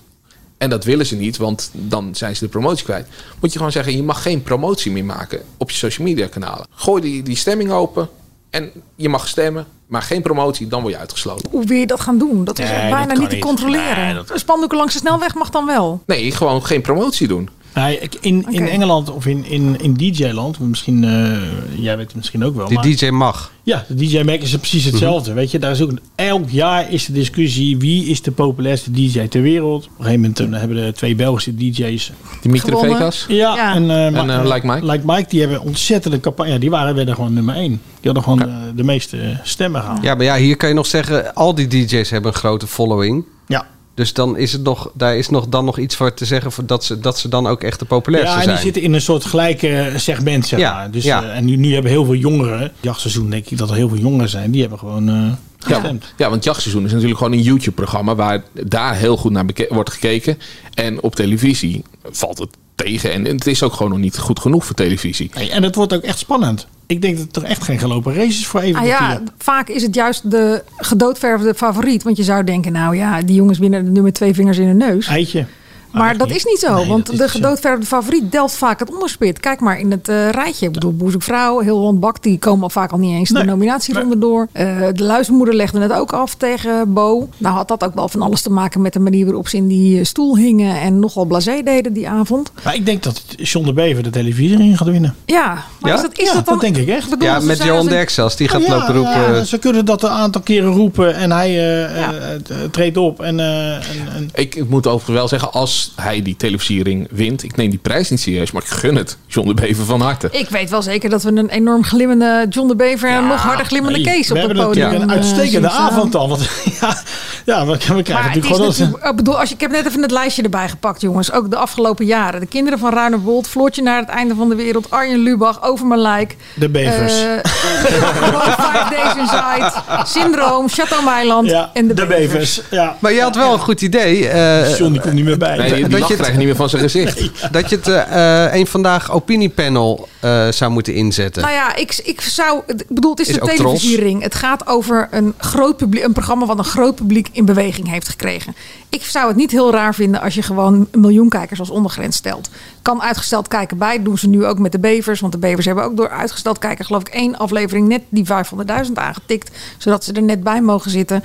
En dat willen ze niet, want dan zijn ze de promotie kwijt. Moet je gewoon zeggen, je mag geen promotie meer maken op je social media kanalen. Gooi die, die stemming open en je mag stemmen, maar geen promotie, dan word je uitgesloten. Hoe wil je dat gaan doen? Dat is Nee, bijna dat niet te niet. controleren. Nee, dat- Een spandoeken langs de snelweg mag dan wel. Nee, gewoon geen promotie doen. Nee, in, in. Engeland of in, in, in DJ-land, misschien, eh, jij weet het misschien ook wel. Die maar- DJ mag. Ja, de DJ-Mac is precies hetzelfde. Mhm. Weet je, daar is ook een- elk jaar is de discussie wie is de populairste DJ ter wereld. Op een gegeven moment eh, hebben de twee Belgische DJ's Dimitri gewonnen. Vegas? Ja, Ja. en, eh, En, Like Mike? Like Mike, die hebben ontzettende campagne. Ja, die waren werden gewoon nummer één. Die hadden gewoon de, de meeste stemmen gehaald. Ja, maar ja, hier kan je nog zeggen, al die DJ's hebben een grote following. Ja. Dus dan is het nog, daar is nog, dan nog iets voor te zeggen voor dat, ze, dat ze dan ook echt de populairste Ja, en die zijn. zitten in een soort gelijke segment, zeg Ja, maar. Dus, ja. eh, en nu, nu hebben heel veel jongeren, jachtseizoen denk ik dat er heel veel jongeren zijn, die hebben gewoon eh Ja, gestemd. ja, want jachtseizoen is natuurlijk gewoon een YouTube-programma waar daar heel goed naar wordt gekeken. En op televisie valt het tegen. En het is ook gewoon nog niet goed genoeg voor televisie. Hey, en het wordt ook echt spannend. Ik denk dat het toch echt geen gelopen race is voor even Ah ja, vaak is het juist de gedoodverfde favoriet. Want je zou denken, nou ja, die jongens winnen nu met twee vingers in hun neus. Eitje. Maar dat is niet zo, Nee, want de zo. gedoodverfde favoriet delft vaak het onderspit. Kijk maar in het eh, rijtje. Ik bedoel, Boezekvrouw, heel Holland Bak, die komen al vaak al niet eens de nominatieronde door. Eh, de luistermoeder legde het ook af tegen Bo. Nou had dat ook wel van alles te maken met de manier waarop ze in die eh, stoel hingen en nogal blasé deden die avond. Maar ik denk dat John de Bever de televisiering gaat winnen. Ja, maar Ja? is dat, is Ja, dat dan... dat denk ik echt. Bedoel, Ja, ze met Johan Derksen, als die gaat Oh ja, lopen roepen. ja, ze kunnen dat een aantal keren roepen en hij eh, eh, eh, treedt op. En, eh, en, en Ik, ik moet overigens wel zeggen, als hij die televisiering wint, ik neem die prijs niet serieus, maar ik gun het John de Bever van harte. Ik weet wel zeker dat we een enorm glimmende John de Bever en nog harder glimmende nee, Kees op het hebben podium. natuurlijk een eh, uitstekende avond al. Want ja, ja we, we krijgen Maar het natuurlijk gewoon... als- natuurlijk, ik bedoel, als je, ik heb net even het lijstje erbij gepakt, jongens. Ook de afgelopen jaren. De kinderen van Ruinerwold, Floortje naar het einde van de wereld, Arjen Lubach, Over mijn lijk. De bevers. Eh, Five Days Inside, Syndroom, Chateau Meiland en de, de bevers. Ja. Maar je had wel een goed idee. eh, John die komt niet meer bij. Nee, die, die dat lach je het- niet meer van zijn gezicht. dat je het eh, eh, een vandaag opiniepanel eh, zou moeten inzetten. Nou ja, ik, ik zou. Ik bedoel, het is, Is de ook televisiering. Het gaat over een groot publiek, een programma wat een groot publiek in beweging heeft gekregen. Ik zou het niet heel raar vinden als je gewoon een miljoen kijkers als ondergrens stelt. Kan uitgesteld kijken bij. doen ze nu ook met de bevers. Want de bevers hebben ook door uitgesteld kijken, geloof ik, één aflevering net die 500.000 aangetikt. Zodat ze er net bij mogen zitten.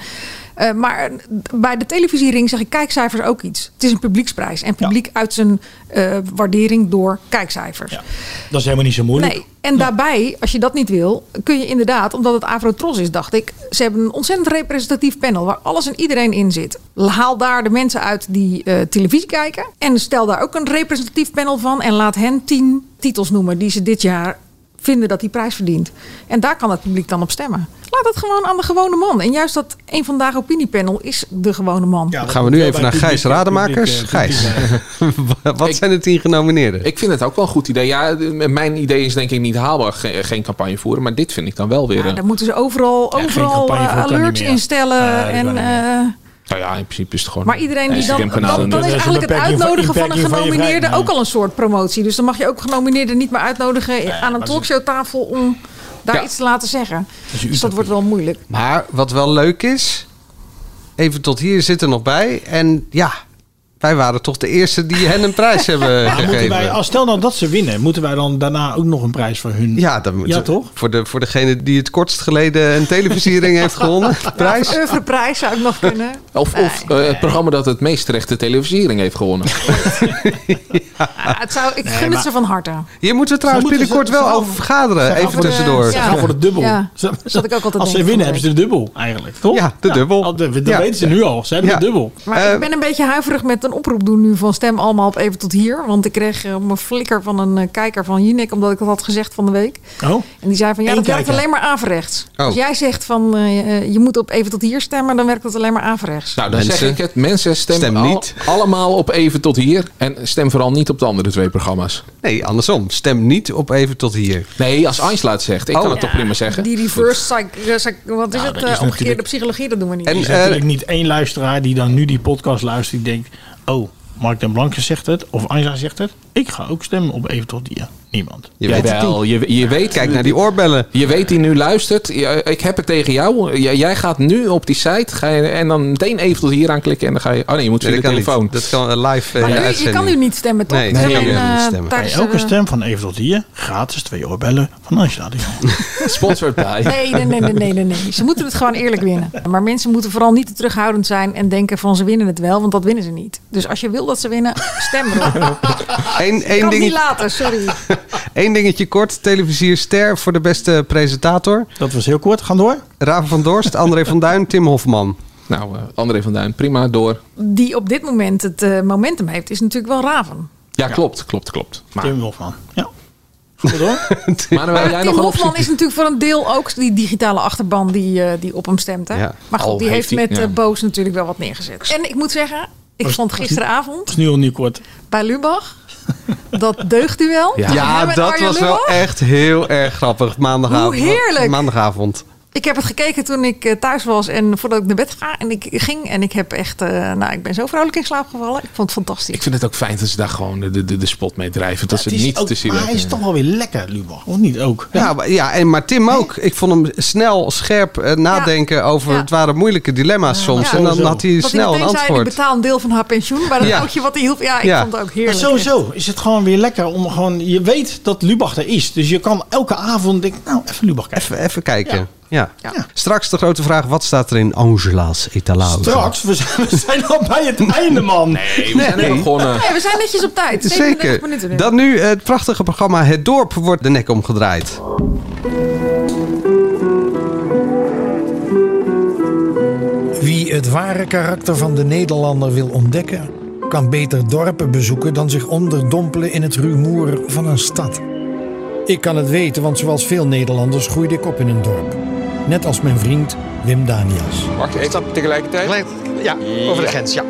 Eh, maar bij de televisiering zeg ik kijkcijfers ook iets. Het is een publieksprijs. En publiek uit zijn eh, waardering door kijkcijfers. Dat is helemaal niet zo moeilijk. Nee, en daarbij, als je dat niet wil, kun je inderdaad, omdat het Avrotros is, dacht ik, ze hebben een ontzettend representatief panel waar alles en iedereen in zit. Haal daar de mensen uit die eh, televisie kijken en stel daar ook een representatief panel van en laat hen tien titels noemen die ze dit jaar vinden dat die prijs verdient. En daar kan het publiek dan op stemmen. Laat het gewoon aan de gewone man. En juist dat een vandaag opiniepanel is de gewone man. Dan gaan we nu even naar Gijs Rademakers. Gijs, wat zijn de tien genomineerden? Ik vind het ook wel een goed idee. Ja, mijn idee is denk ik niet haalbaar, ge- geen campagne voeren. Maar dit vind ik dan wel weer Ja, een... dan moeten ze overal, overal eh, alerts instellen. Dat en, eh, Nou ja, in principe is het gewoon... maar iedereen die dan, dan, dan is dus. eigenlijk het van- uitnodigen van een van genomineerde ook al een soort promotie. Dus dan mag je ook genomineerden niet meer uitnodigen aan een talkshowtafel om daar Ja. iets te laten zeggen. Dus dat wordt wel moeilijk. Maar wat wel leuk is, even tot hier zit er nog bij. En ja, Wij waren toch de eerste die hen een prijs hebben gegeven. wij, als stel nou dat ze winnen, moeten wij dan daarna ook nog een prijs voor hun? Ja, dan moet Ja, ze- toch? Voor, de, voor degene die het kortst geleden een televisiering heeft gewonnen. Prijs. Oeuvreprijs zou ik nog kunnen. Of, of eh, het programma dat het meest terechte televisiering heeft gewonnen. Het zou, ik Nee, gun het ze van harte. Hier moeten we trouwens moeten binnenkort ze- wel over vergaderen. Even tussendoor. Ze gaan voor de dubbel. Ja, zat ik ook altijd Als ze winnen, van hebben ze de dubbel eigenlijk, toch? Ja, de dubbel. Dat Ja. weten ze nu al. Ze hebben Ja. de dubbel. Maar ik ben een beetje huiverig met een oproep doen nu van stem allemaal op even tot hier. Want ik kreeg eh, een flikker van een eh, kijker van Jinek, omdat ik dat had gezegd van de week. Oh. En die zei van ja, Eén dat werkt alleen maar averechts. Oh. Als jij zegt van eh, je moet op even tot hier stemmen, dan werkt dat alleen maar averechts. Nou, dan Mensen, zeg ik het. Mensen stemmen stem al- niet. allemaal op even tot hier. En stem vooral niet op de andere twee programma's. Nee, andersom. Stem niet op even tot hier. Nee, als het zegt. Ik Oh. kan het toch prima zeggen. Die reverse psych, psych- wat is Nou, het? is omgekeerde psychologie, dat doen we niet. Er is natuurlijk niet één luisteraar die dan nu die podcast luistert. Die denkt, oh, Mark den Blanke zegt het. Of Anja zegt het. Ik ga ook stemmen op even tot hier. Niemand. Je weet het niet. je, je weet... Kijk naar die oorbellen. Je weet die nu luistert. Ik heb het tegen jou. J- Jij gaat nu op die site ga je, en dan meteen even tot hier aanklikken. En dan ga je... Oh nee, je moet via Nee, de telefoon. niet. Dat kan eh, live eh, Maar nu, je kan nu niet stemmen, toch? Nee, je kan niet eh, stemmen. Bij elke de- stem van even tot hier gratis twee oorbellen Jong. Sponsored by. Nee, nee, nee, nee, nee, nee, nee. Ze moeten het gewoon eerlijk winnen. Maar mensen moeten vooral niet te terughoudend zijn en denken van ze winnen het wel, want dat winnen ze niet. Dus als je wil dat ze winnen, stem erop. Eén, het niet laten, sorry. één dingetje kort. Televisier Ster voor de beste presentator. Dat was heel kort. Gaan door. Raven van Dorst, André van Duin, Tim Hofman. Nou, eh, André van Duin, prima, door. Die op dit moment het eh, momentum heeft, is natuurlijk wel Raven. Ja, klopt, klopt, klopt. Maar, Tim Hofman. Ja. Jij nog een Hofman is natuurlijk voor een deel ook die digitale achterban die, eh, die op hem stemt. Hè? Ja. Maar goed, Al die heeft met ja. eh, Boos natuurlijk wel wat neergezet. En ik moet zeggen, ik vond gisteravond nu al niet kort. bij Lubach dat deugdduel. Ja. van Ja, dat Arjen was wel echt heel erg grappig. Maandagavond. Hoe heerlijk. Maandagavond. Ik heb het gekeken toen ik eh, thuis was en voordat ik naar bed ga. En ik ging en ik heb echt, eh, nou, ik ben zo vrolijk in slaap gevallen. Ik vond het fantastisch. Ik vind het ook fijn dat ze daar gewoon de, de, de spot mee drijven. Dat ze Het niet ook- te zien Maar hij is toch wel weer lekker, Lubach. Of niet ook? Ja, maar, ja en, maar Tim ook. Ik vond hem snel, scherp eh, nadenken over... Ja. Het waren moeilijke dilemma's soms. Ja. en dan had hij Dat hij snel een meteen zei, ik antwoord. betaal een deel van haar pensioen. Maar dat Ja. oudje wat hij hielp, ja, ik Ja. vond het ook Maar heerlijk. sowieso is het gewoon weer lekker om gewoon... Je weet dat Lubach er is. Dus je kan elke avond denken, nou, even Lubach kijken. Even, even kijken. Ja. Ja. Straks de grote vraag. Wat staat er in Angela's etalage? Straks, we zijn, we zijn al bij het einde, man. Nee, we zijn net begonnen. Nee, we zijn netjes op tijd. 37 Zeker. nu. Dan nu het prachtige programma Het Dorp wordt de nek omgedraaid. Wie het ware karakter van de Nederlander wil ontdekken, kan beter dorpen bezoeken dan zich onderdompelen in het rumoer van een stad. Ik kan het weten, want zoals veel Nederlanders groeide ik op in een dorp. Net als mijn vriend Wim Daniels. Wacht, ik stap tegelijkertijd? Ja, over de grens, ja.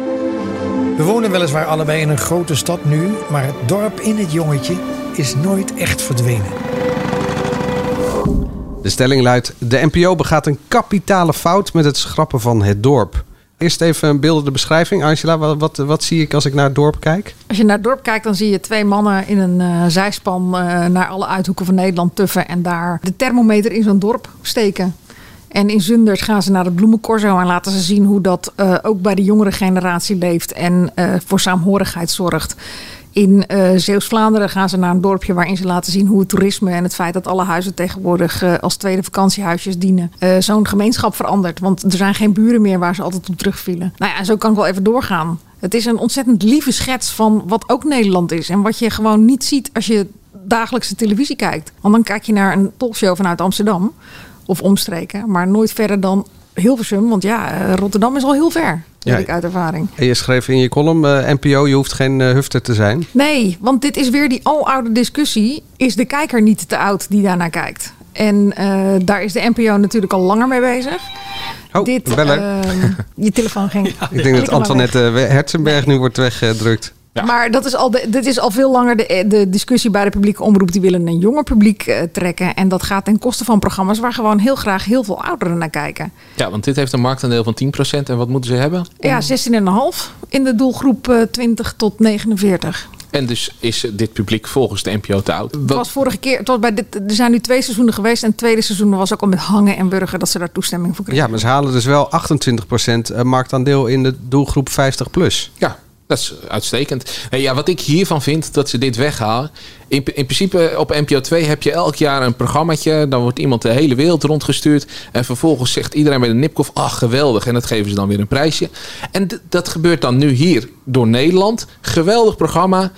We wonen weliswaar allebei in een grote stad nu, maar het dorp in het jongetje is nooit echt verdwenen. De stelling luidt: De NPO begaat een kapitale fout met het schrappen van het dorp. Eerst even een beeldende beschrijving. Angela, wat, wat, wat zie ik als ik naar het dorp kijk? Als je naar het dorp kijkt, dan zie je twee mannen in een eh, zijspan eh, naar alle uithoeken van Nederland tuffen. En daar de thermometer in zo'n dorp steken. En in Zundert gaan ze naar het bloemencorso en laten ze zien hoe dat eh, ook bij de jongere generatie leeft en eh, voor saamhorigheid zorgt. In eh Zeeuws-Vlaanderen gaan ze naar een dorpje waarin ze laten zien hoe het toerisme en het feit dat alle huizen tegenwoordig als tweede vakantiehuisjes dienen, zo'n gemeenschap verandert. Want er zijn geen buren meer waar ze altijd op terugvielen. Nou ja, zo kan ik wel even doorgaan. Het is een ontzettend lieve schets van wat ook Nederland is en wat je gewoon niet ziet als je dagelijkse televisie kijkt. Want dan kijk je naar een talkshow vanuit Amsterdam of omstreken, maar nooit verder dan Hilversum. Want ja, eh, Rotterdam is al heel ver, Ja. ik uit ervaring. En je schreef in je column: eh, NPO, je hoeft geen eh, hufter te zijn. Nee, want dit is weer die aloude discussie. Is de kijker niet te oud die daarnaar kijkt? En daar is de NPO natuurlijk al langer mee bezig. Oh, Dit, ehm, je telefoon ging. ik denk dat Antoinette Herzenberg nu wordt weggedrukt. Maar dat is al de, dit is al veel langer de, de discussie bij de publieke omroep. Die willen een jonger publiek eh, trekken. En dat gaat ten koste van programma's waar gewoon heel graag heel veel ouderen naar kijken. Ja, want dit heeft een marktaandeel van 10%. En wat moeten ze hebben? Ja, 16,5 in de doelgroep eh, 20 tot 49. En dus is dit publiek volgens de NPO te oud. Het was vorige keer, het was bij dit, er zijn nu twee seizoenen geweest. En het tweede seizoen was ook al met hangen en burger dat ze daar toestemming voor kregen. Ja, maar ze halen dus wel 28% marktaandeel in de doelgroep 50 plus. Ja. Dat is uitstekend. En ja, wat ik hiervan vind, dat ze dit weghalen. In, in principe op NPO 2 heb je elk jaar een programmaatje. Dan wordt iemand de hele wereld rondgestuurd. En vervolgens zegt iedereen bij de Nipkoff, ach geweldig. En dat geven ze dan weer een prijsje. En dat gebeurt dan nu hier door Nederland. Geweldig programma.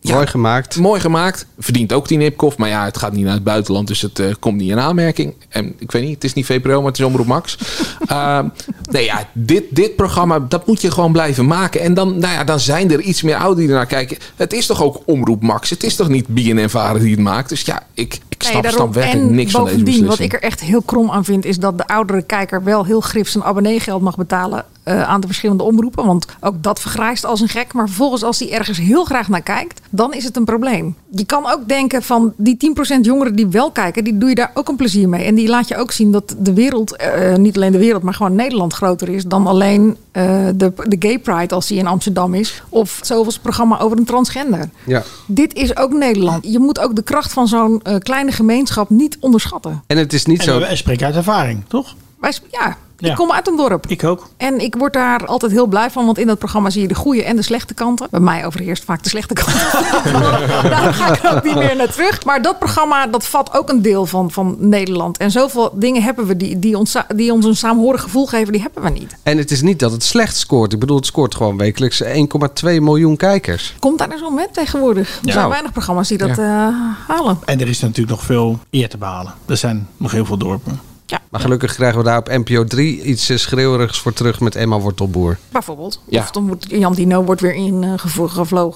Mooi gemaakt. Mooi gemaakt. Verdient ook die Nipkoff. Maar ja, het gaat niet naar het buitenland. Dus het eh, komt niet in aanmerking. En ik weet niet, het is niet VPRO, maar het is Omroep Max. Ehm, nee ja, dit, dit programma, dat moet je gewoon blijven maken. En dan, nou ja, dan zijn er iets meer ouderen die ernaar kijken. Het is toch ook Omroep Max? Het is toch niet BNN Varen die het maakt? Dus ja, ik, ik snap, daarom. snap werkelijk en niks van deze bovendien, beslissing. wat ik er echt heel krom aan vind, is dat de oudere kijker wel heel grif zijn abonneegeld mag betalen eh, aan de verschillende omroepen. Want ook dat vergrijst als een gek. Maar vervolgens, als hij ergens heel graag naar kijkt, dan is het een probleem. Je kan ook denken van die 10% jongeren die wel kijken, die doe je daar ook een plezier mee. En die laat je ook zien dat de wereld, eh, niet alleen de wereld, maar gewoon Nederland groter is dan alleen eh, de, de Gay Pride als die in Amsterdam is. Of zoals programma over een transgender. Ja. Dit is ook Nederland. Je moet ook de kracht van zo'n eh, kleine gemeenschap niet onderschatten. En het is niet En zo... we spreken uit ervaring, toch? Wij, sp- ja, Ja. ik kom uit een dorp. Ik ook. En ik word daar altijd heel blij van, want in dat programma zie je de goede en de slechte kanten. Bij mij overheerst vaak de slechte kant. daar ga ik ook niet meer naar terug. Maar dat programma, dat vat ook een deel van, van Nederland. En zoveel dingen hebben we die, die, ons, die ons een saamhorig gevoel geven, die hebben we niet. En het is niet dat het slecht scoort. Ik bedoel, het scoort gewoon wekelijks 1,2 miljoen kijkers. Komt daar eens om, hè, tegenwoordig. Er Ja. zijn weinig programma's die dat eh, halen. En er is natuurlijk nog veel eer te behalen. Er zijn nog heel veel dorpen. Maar gelukkig krijgen we daar op NPO 3 iets eh, schreeuwerigs voor terug met Emma Wortelboer. Bijvoorbeeld. Ja. Of dan wordt Jan Dino wordt weer in eh,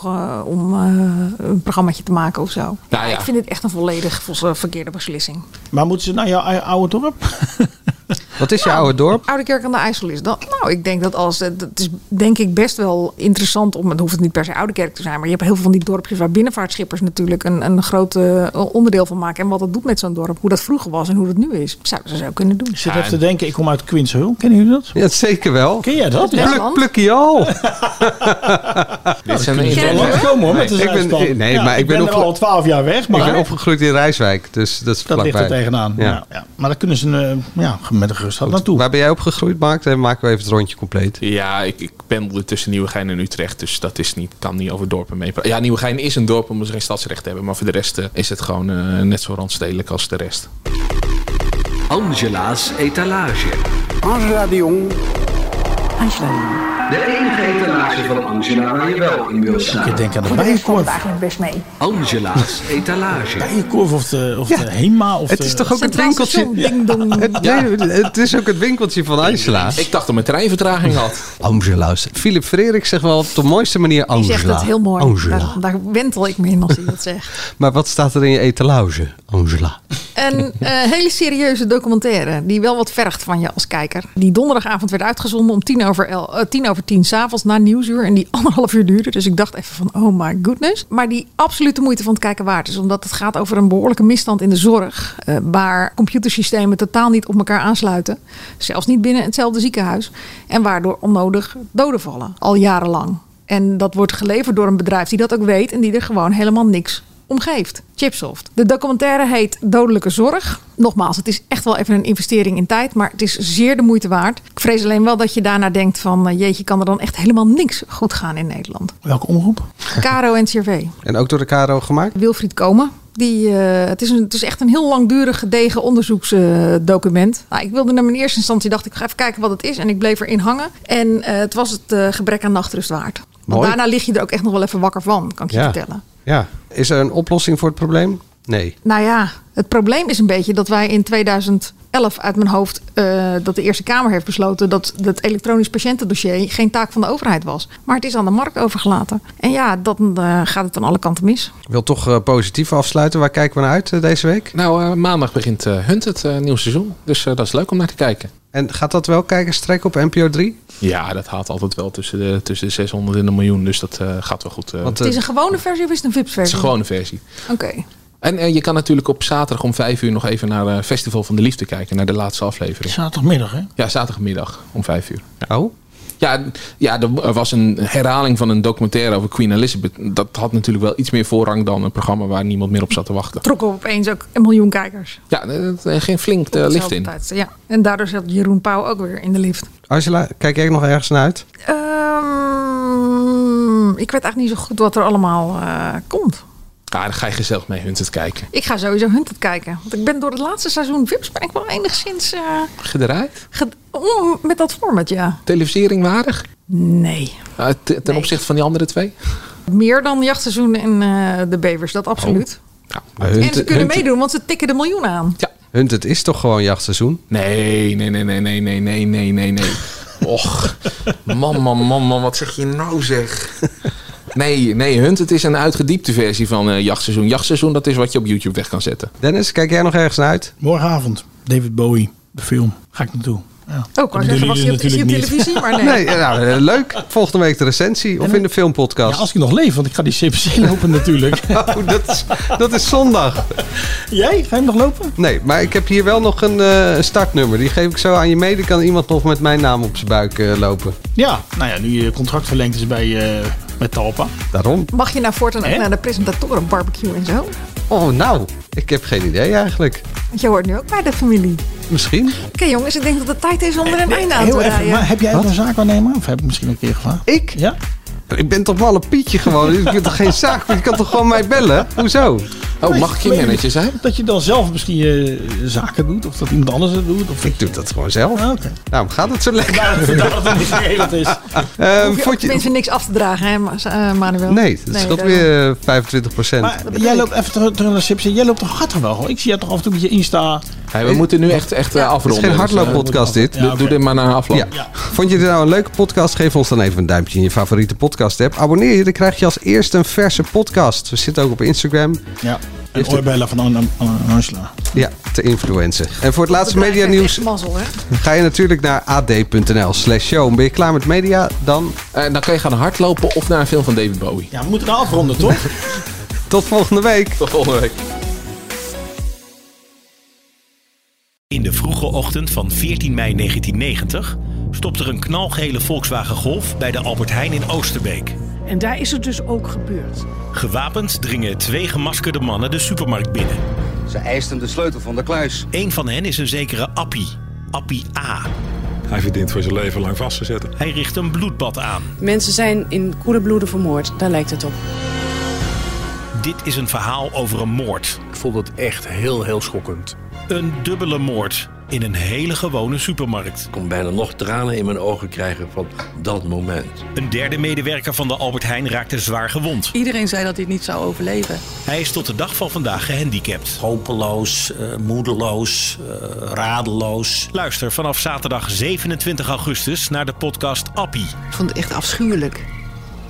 eh, om eh, een programmaatje te maken of zo. Nou Ja, ja. Ik vind dit echt een volledig vol- verkeerde beslissing. Maar moeten ze naar jouw ou- oude dorp? Wat is je oude dorp? Oude Kerk aan de IJssel is dat. Nou, ik denk dat als het is denk ik best wel interessant om. Het hoeft het niet per se Oude Kerk te zijn, maar je hebt heel veel van die dorpjes waar binnenvaartschippers natuurlijk een, een groot eh, onderdeel van maken. En wat dat doet met zo'n dorp, hoe dat vroeger was en hoe dat nu is, zouden ze zo kunnen doen. Ik zit even te denken, ik kom uit Quinshul. Kennen jullie dat? Ja, zeker wel. Ken jij dat? Pluk, plukkie al. Dit zijn wel langskomen hoor, Ik ben- nee, Ja, maar ik ben opge- al twaalf jaar weg. Maar ik ben opgegroeid in Rijswijk, dus dat is dat ligt er tegenaan. Ja. Ja. Ja, Maar daar kunnen ze eh, ja, met een naartoe. Waar ben jij opgegroeid, Mark? Dan maken we even het rondje compleet. Ja, ik, ik pendelde tussen Nieuwegein en Utrecht. Dus dat is niet, kan niet over dorpen meepraten. Ja, Nieuwegein is een dorp omdat ze geen stadsrecht hebben. Maar voor de rest eh, is het gewoon eh, net zo randstedelijk als de rest. Angela's etalage. Angela de Jong. Angela De enige etalage van Angela waar je wel in wil staan. Ik denk aan de bijenkorf. eigenlijk best mee. Angela's etalage. Bijenkorf of de, of de Hema. Of Het de- is toch ook het winkeltje... Ding dong. Het, nee, het is ook het winkeltje van Angela. Ik dacht dat mijn treinvertraging had. Angela's. Philip Freriks zegt wel op de mooiste manier Die Angela. zegt het heel mooi. Angela. Daar, daar wentel ik me in als hij dat zegt. Maar wat staat er in je etalage? Angela. Een eh, hele serieuze documentaire die wel wat vergt van je als kijker. Die donderdagavond werd uitgezonden om tien over, el, eh, tien, over tien s'avonds na Nieuwsuur. En die anderhalf uur duurde. Dus ik dacht even van oh my goodness. Maar die absoluut de moeite van het kijken waard is. Omdat het gaat over een behoorlijke misstand in de zorg. eh, waar computersystemen totaal niet op elkaar aansluiten. Zelfs niet binnen hetzelfde ziekenhuis. En waardoor onnodig doden vallen. Al jarenlang. En dat wordt geleverd door een bedrijf die dat ook weet. En die er gewoon helemaal niks omgeeft. Chipsoft. De documentaire heet Dodelijke Zorg. Nogmaals, het is echt wel even een investering in tijd, maar het is zeer de moeite waard. Ik vrees alleen wel dat je daarna denkt van, eh, jeetje, kan er dan echt helemaal niks goed gaan in Nederland. Welke omroep? Caro en CRV. En ook door de KRO gemaakt? Wilfried Komen. Die, eh, het, is een, het is echt een heel langdurig gedegen onderzoeksdocument. nou, ik wilde naar mijn eerste instantie, dacht ik ga even kijken wat het is. En ik bleef erin hangen. En eh, het was het gebrek aan nachtrust waard. Want Mooi. daarna lig je er ook echt nog wel even wakker van, kan ik je Ja. vertellen. Ja. Is er een oplossing voor het probleem? Nee. Nou ja, het probleem is een beetje dat wij in 2011 uit mijn hoofd... eh, dat de Eerste Kamer heeft besloten dat het elektronisch patiëntendossier geen taak van de overheid was. Maar het is aan de markt overgelaten. En ja, dan eh, gaat het aan alle kanten mis. Ik wil toch eh, positief afsluiten. Waar kijken we naar uit deze week? Nou, eh, maandag begint Hunt het eh, nieuwe seizoen. Dus eh, dat is leuk om naar te kijken. En gaat dat wel kijkers trekken op NPO 3? Ja, dat haalt altijd wel tussen de, tussen de 600 en een miljoen. Dus dat eh, gaat wel goed. eh. Want, het is een gewone versie of is het een het is een gewone versie. Oké. En eh, je kan natuurlijk op zaterdag om vijf uur nog even naar eh, Festival van de Liefde kijken. Naar de laatste aflevering. Zaterdagmiddag, hè? Ja, zaterdagmiddag om vijf uur. Oh? Ja, ja, er was een herhaling van een documentaire over Queen Elizabeth. Dat had natuurlijk wel iets meer voorrang dan een programma waar niemand meer op zat te wachten. Trokken opeens ook een miljoen kijkers. Ja, er er ging flink de lift dezelfde in. tijd. Ja. En daardoor zat Jeroen Pauw ook weer in de lift. Angela, kijk jij er nog ergens naar uit? Ehm, ik weet eigenlijk niet zo goed wat er allemaal eh, komt. Ja, dan ga je gezellig mee Hunted kijken. Ik ga sowieso Hunted kijken. Want ik ben door het laatste seizoen Vips ben ik wel enigszins... eh, Gedraaid? ge- om- met dat format, ja. Televisiering waardig? Nee. Uh, te- ten opzichte van die andere twee? Meer dan jachtseizoen en eh, de bevers, dat absoluut. Maar en ze kunnen Hunted- meedoen, want ze tikken de miljoen aan. Hunted is toch gewoon jachtseizoen? Nee, nee, nee, nee, nee, nee, nee, nee, nee, nee. Och, man, man, man, man, wat zeg je nou zeg? Nee, nee, Hunted is een uitgediepte versie van eh, jachtseizoen. Jachtseizoen, dat is wat je op YouTube weg kan zetten. Dennis, kijk jij nog ergens naar uit? Morgenavond, David Bowie, de film. Ga ik naartoe. Ja. Oh, ik zeggen, was hij op, is televisie? Maar nee. Nee, nou, eh, leuk. Volgende week de recensie of in de filmpodcast. Ja, als ik nog leef, want ik ga die CPC lopen natuurlijk. Oh, dat, is, dat is zondag. Jij? Ga je hem nog lopen? Nee, maar ik heb hier wel nog een eh, startnummer. Die geef ik zo aan je mee. Dan kan iemand nog met mijn naam op zijn buik eh, lopen. Ja, nou ja, nu je contract verlengd is bij, eh met Talpa. Daarom. Mag je nou voortaan ook naar de presentatoren barbecue en zo? Oh, nou. Ik heb geen idee eigenlijk. Want je hoort nu ook bij de familie. Misschien. Oké jongens, ik denk dat het tijd is om er een einde aan te rijden. maar heb jij ook een zaakwaarnemer? Of heb ik misschien een keer gevraagd? Ik? Ja? Ik ben toch wel een Pietje gewoon. Ik ben toch geen zaak? Je kan toch gewoon mij bellen? Hoezo? Oh, mag ik je manager zijn? Dat je dan zelf misschien je zaken doet, of dat iemand anders het doet. Of Ik doe dat gewoon zelf. Ah, oké. Nou, gaat het zo lekker? Vandaar dat het niet geregeld is. Ehm, Hoef je vond je... tenminste niks af te dragen, hè, eh, Manuel? Nee, dat scheelt daarom. weer eh, 25 procent. Maar jij loopt even terug, terug naar de CPC. Jij loopt toch hard wel? hoor? Ik zie jou toch af en toe met je Insta. Hey, we moeten nu echt, echt eh, Het is afronden. geen hardlooppodcast dit. Doe, doe dit maar na afloop. Ja. Vond je dit nou een leuke podcast? Geef ons dan even een duimpje in je favoriete podcast app. Abonneer je, dan krijg je als eerste een verse podcast. We zitten ook op Instagram. Ja. En oorbellen van An- An- Angela. Ja, te influencen. En voor het laatste media nieuws mazzel, hè? ga je natuurlijk naar ad.nl slash show. Ben je klaar met media? Dan Eh, dan kan je gaan hardlopen of naar een film van David Bowie. Ja, we moeten afronden, toch? tot volgende week. Tot volgende week. In de vroege ochtend van 14 mei 1990 stopt er een knalgele Volkswagen Golf bij de Albert Heijn in Oosterbeek. En daar is het dus ook gebeurd. Gewapend dringen twee gemaskerde mannen de supermarkt binnen. Ze eisten de sleutel van de kluis. Een van hen is een zekere Appie. Appie A. Hij verdient voor zijn leven lang vast te zetten. Hij richt een bloedbad aan. Mensen zijn in koele bloeden vermoord, daar lijkt het op. Dit is een verhaal over een moord. Ik vond het echt heel, heel schokkend. Een dubbele moord in een hele gewone supermarkt. Ik kon bijna nog tranen in mijn ogen krijgen van dat moment. Een derde medewerker van de Albert Heijn raakte zwaar gewond. Iedereen zei dat hij het niet zou overleven. Hij is tot de dag van vandaag gehandicapt. Hopeloos, eh, moedeloos, eh, radeloos. Luister vanaf zaterdag 27 augustus naar de podcast Appie. Ik vond het echt afschuwelijk.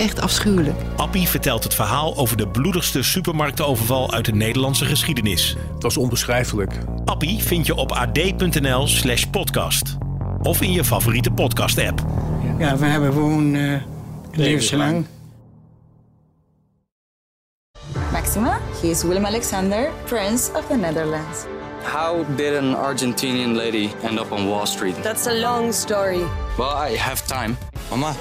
Echt afschuwelijk. Appie vertelt het verhaal over de bloedigste supermarktenoverval uit de Nederlandse geschiedenis. Het was onbeschrijfelijk. Appie vind je op ad.nl slash podcast. Of in je favoriete podcast app. Ja, we hebben gewoon eh levenslang. Maxima, he is Willem Alexander, Prince of the Netherlands. How did an Argentinian lady end up on Wall Street? That's a long story. Well, I have time. Mama,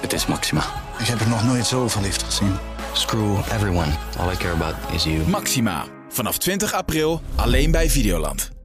Het is Maxima. Ik heb er nog nooit zo verliefd gezien. Screw everyone. All I care about is you. Maxima. Vanaf 20 april alleen bij Videoland.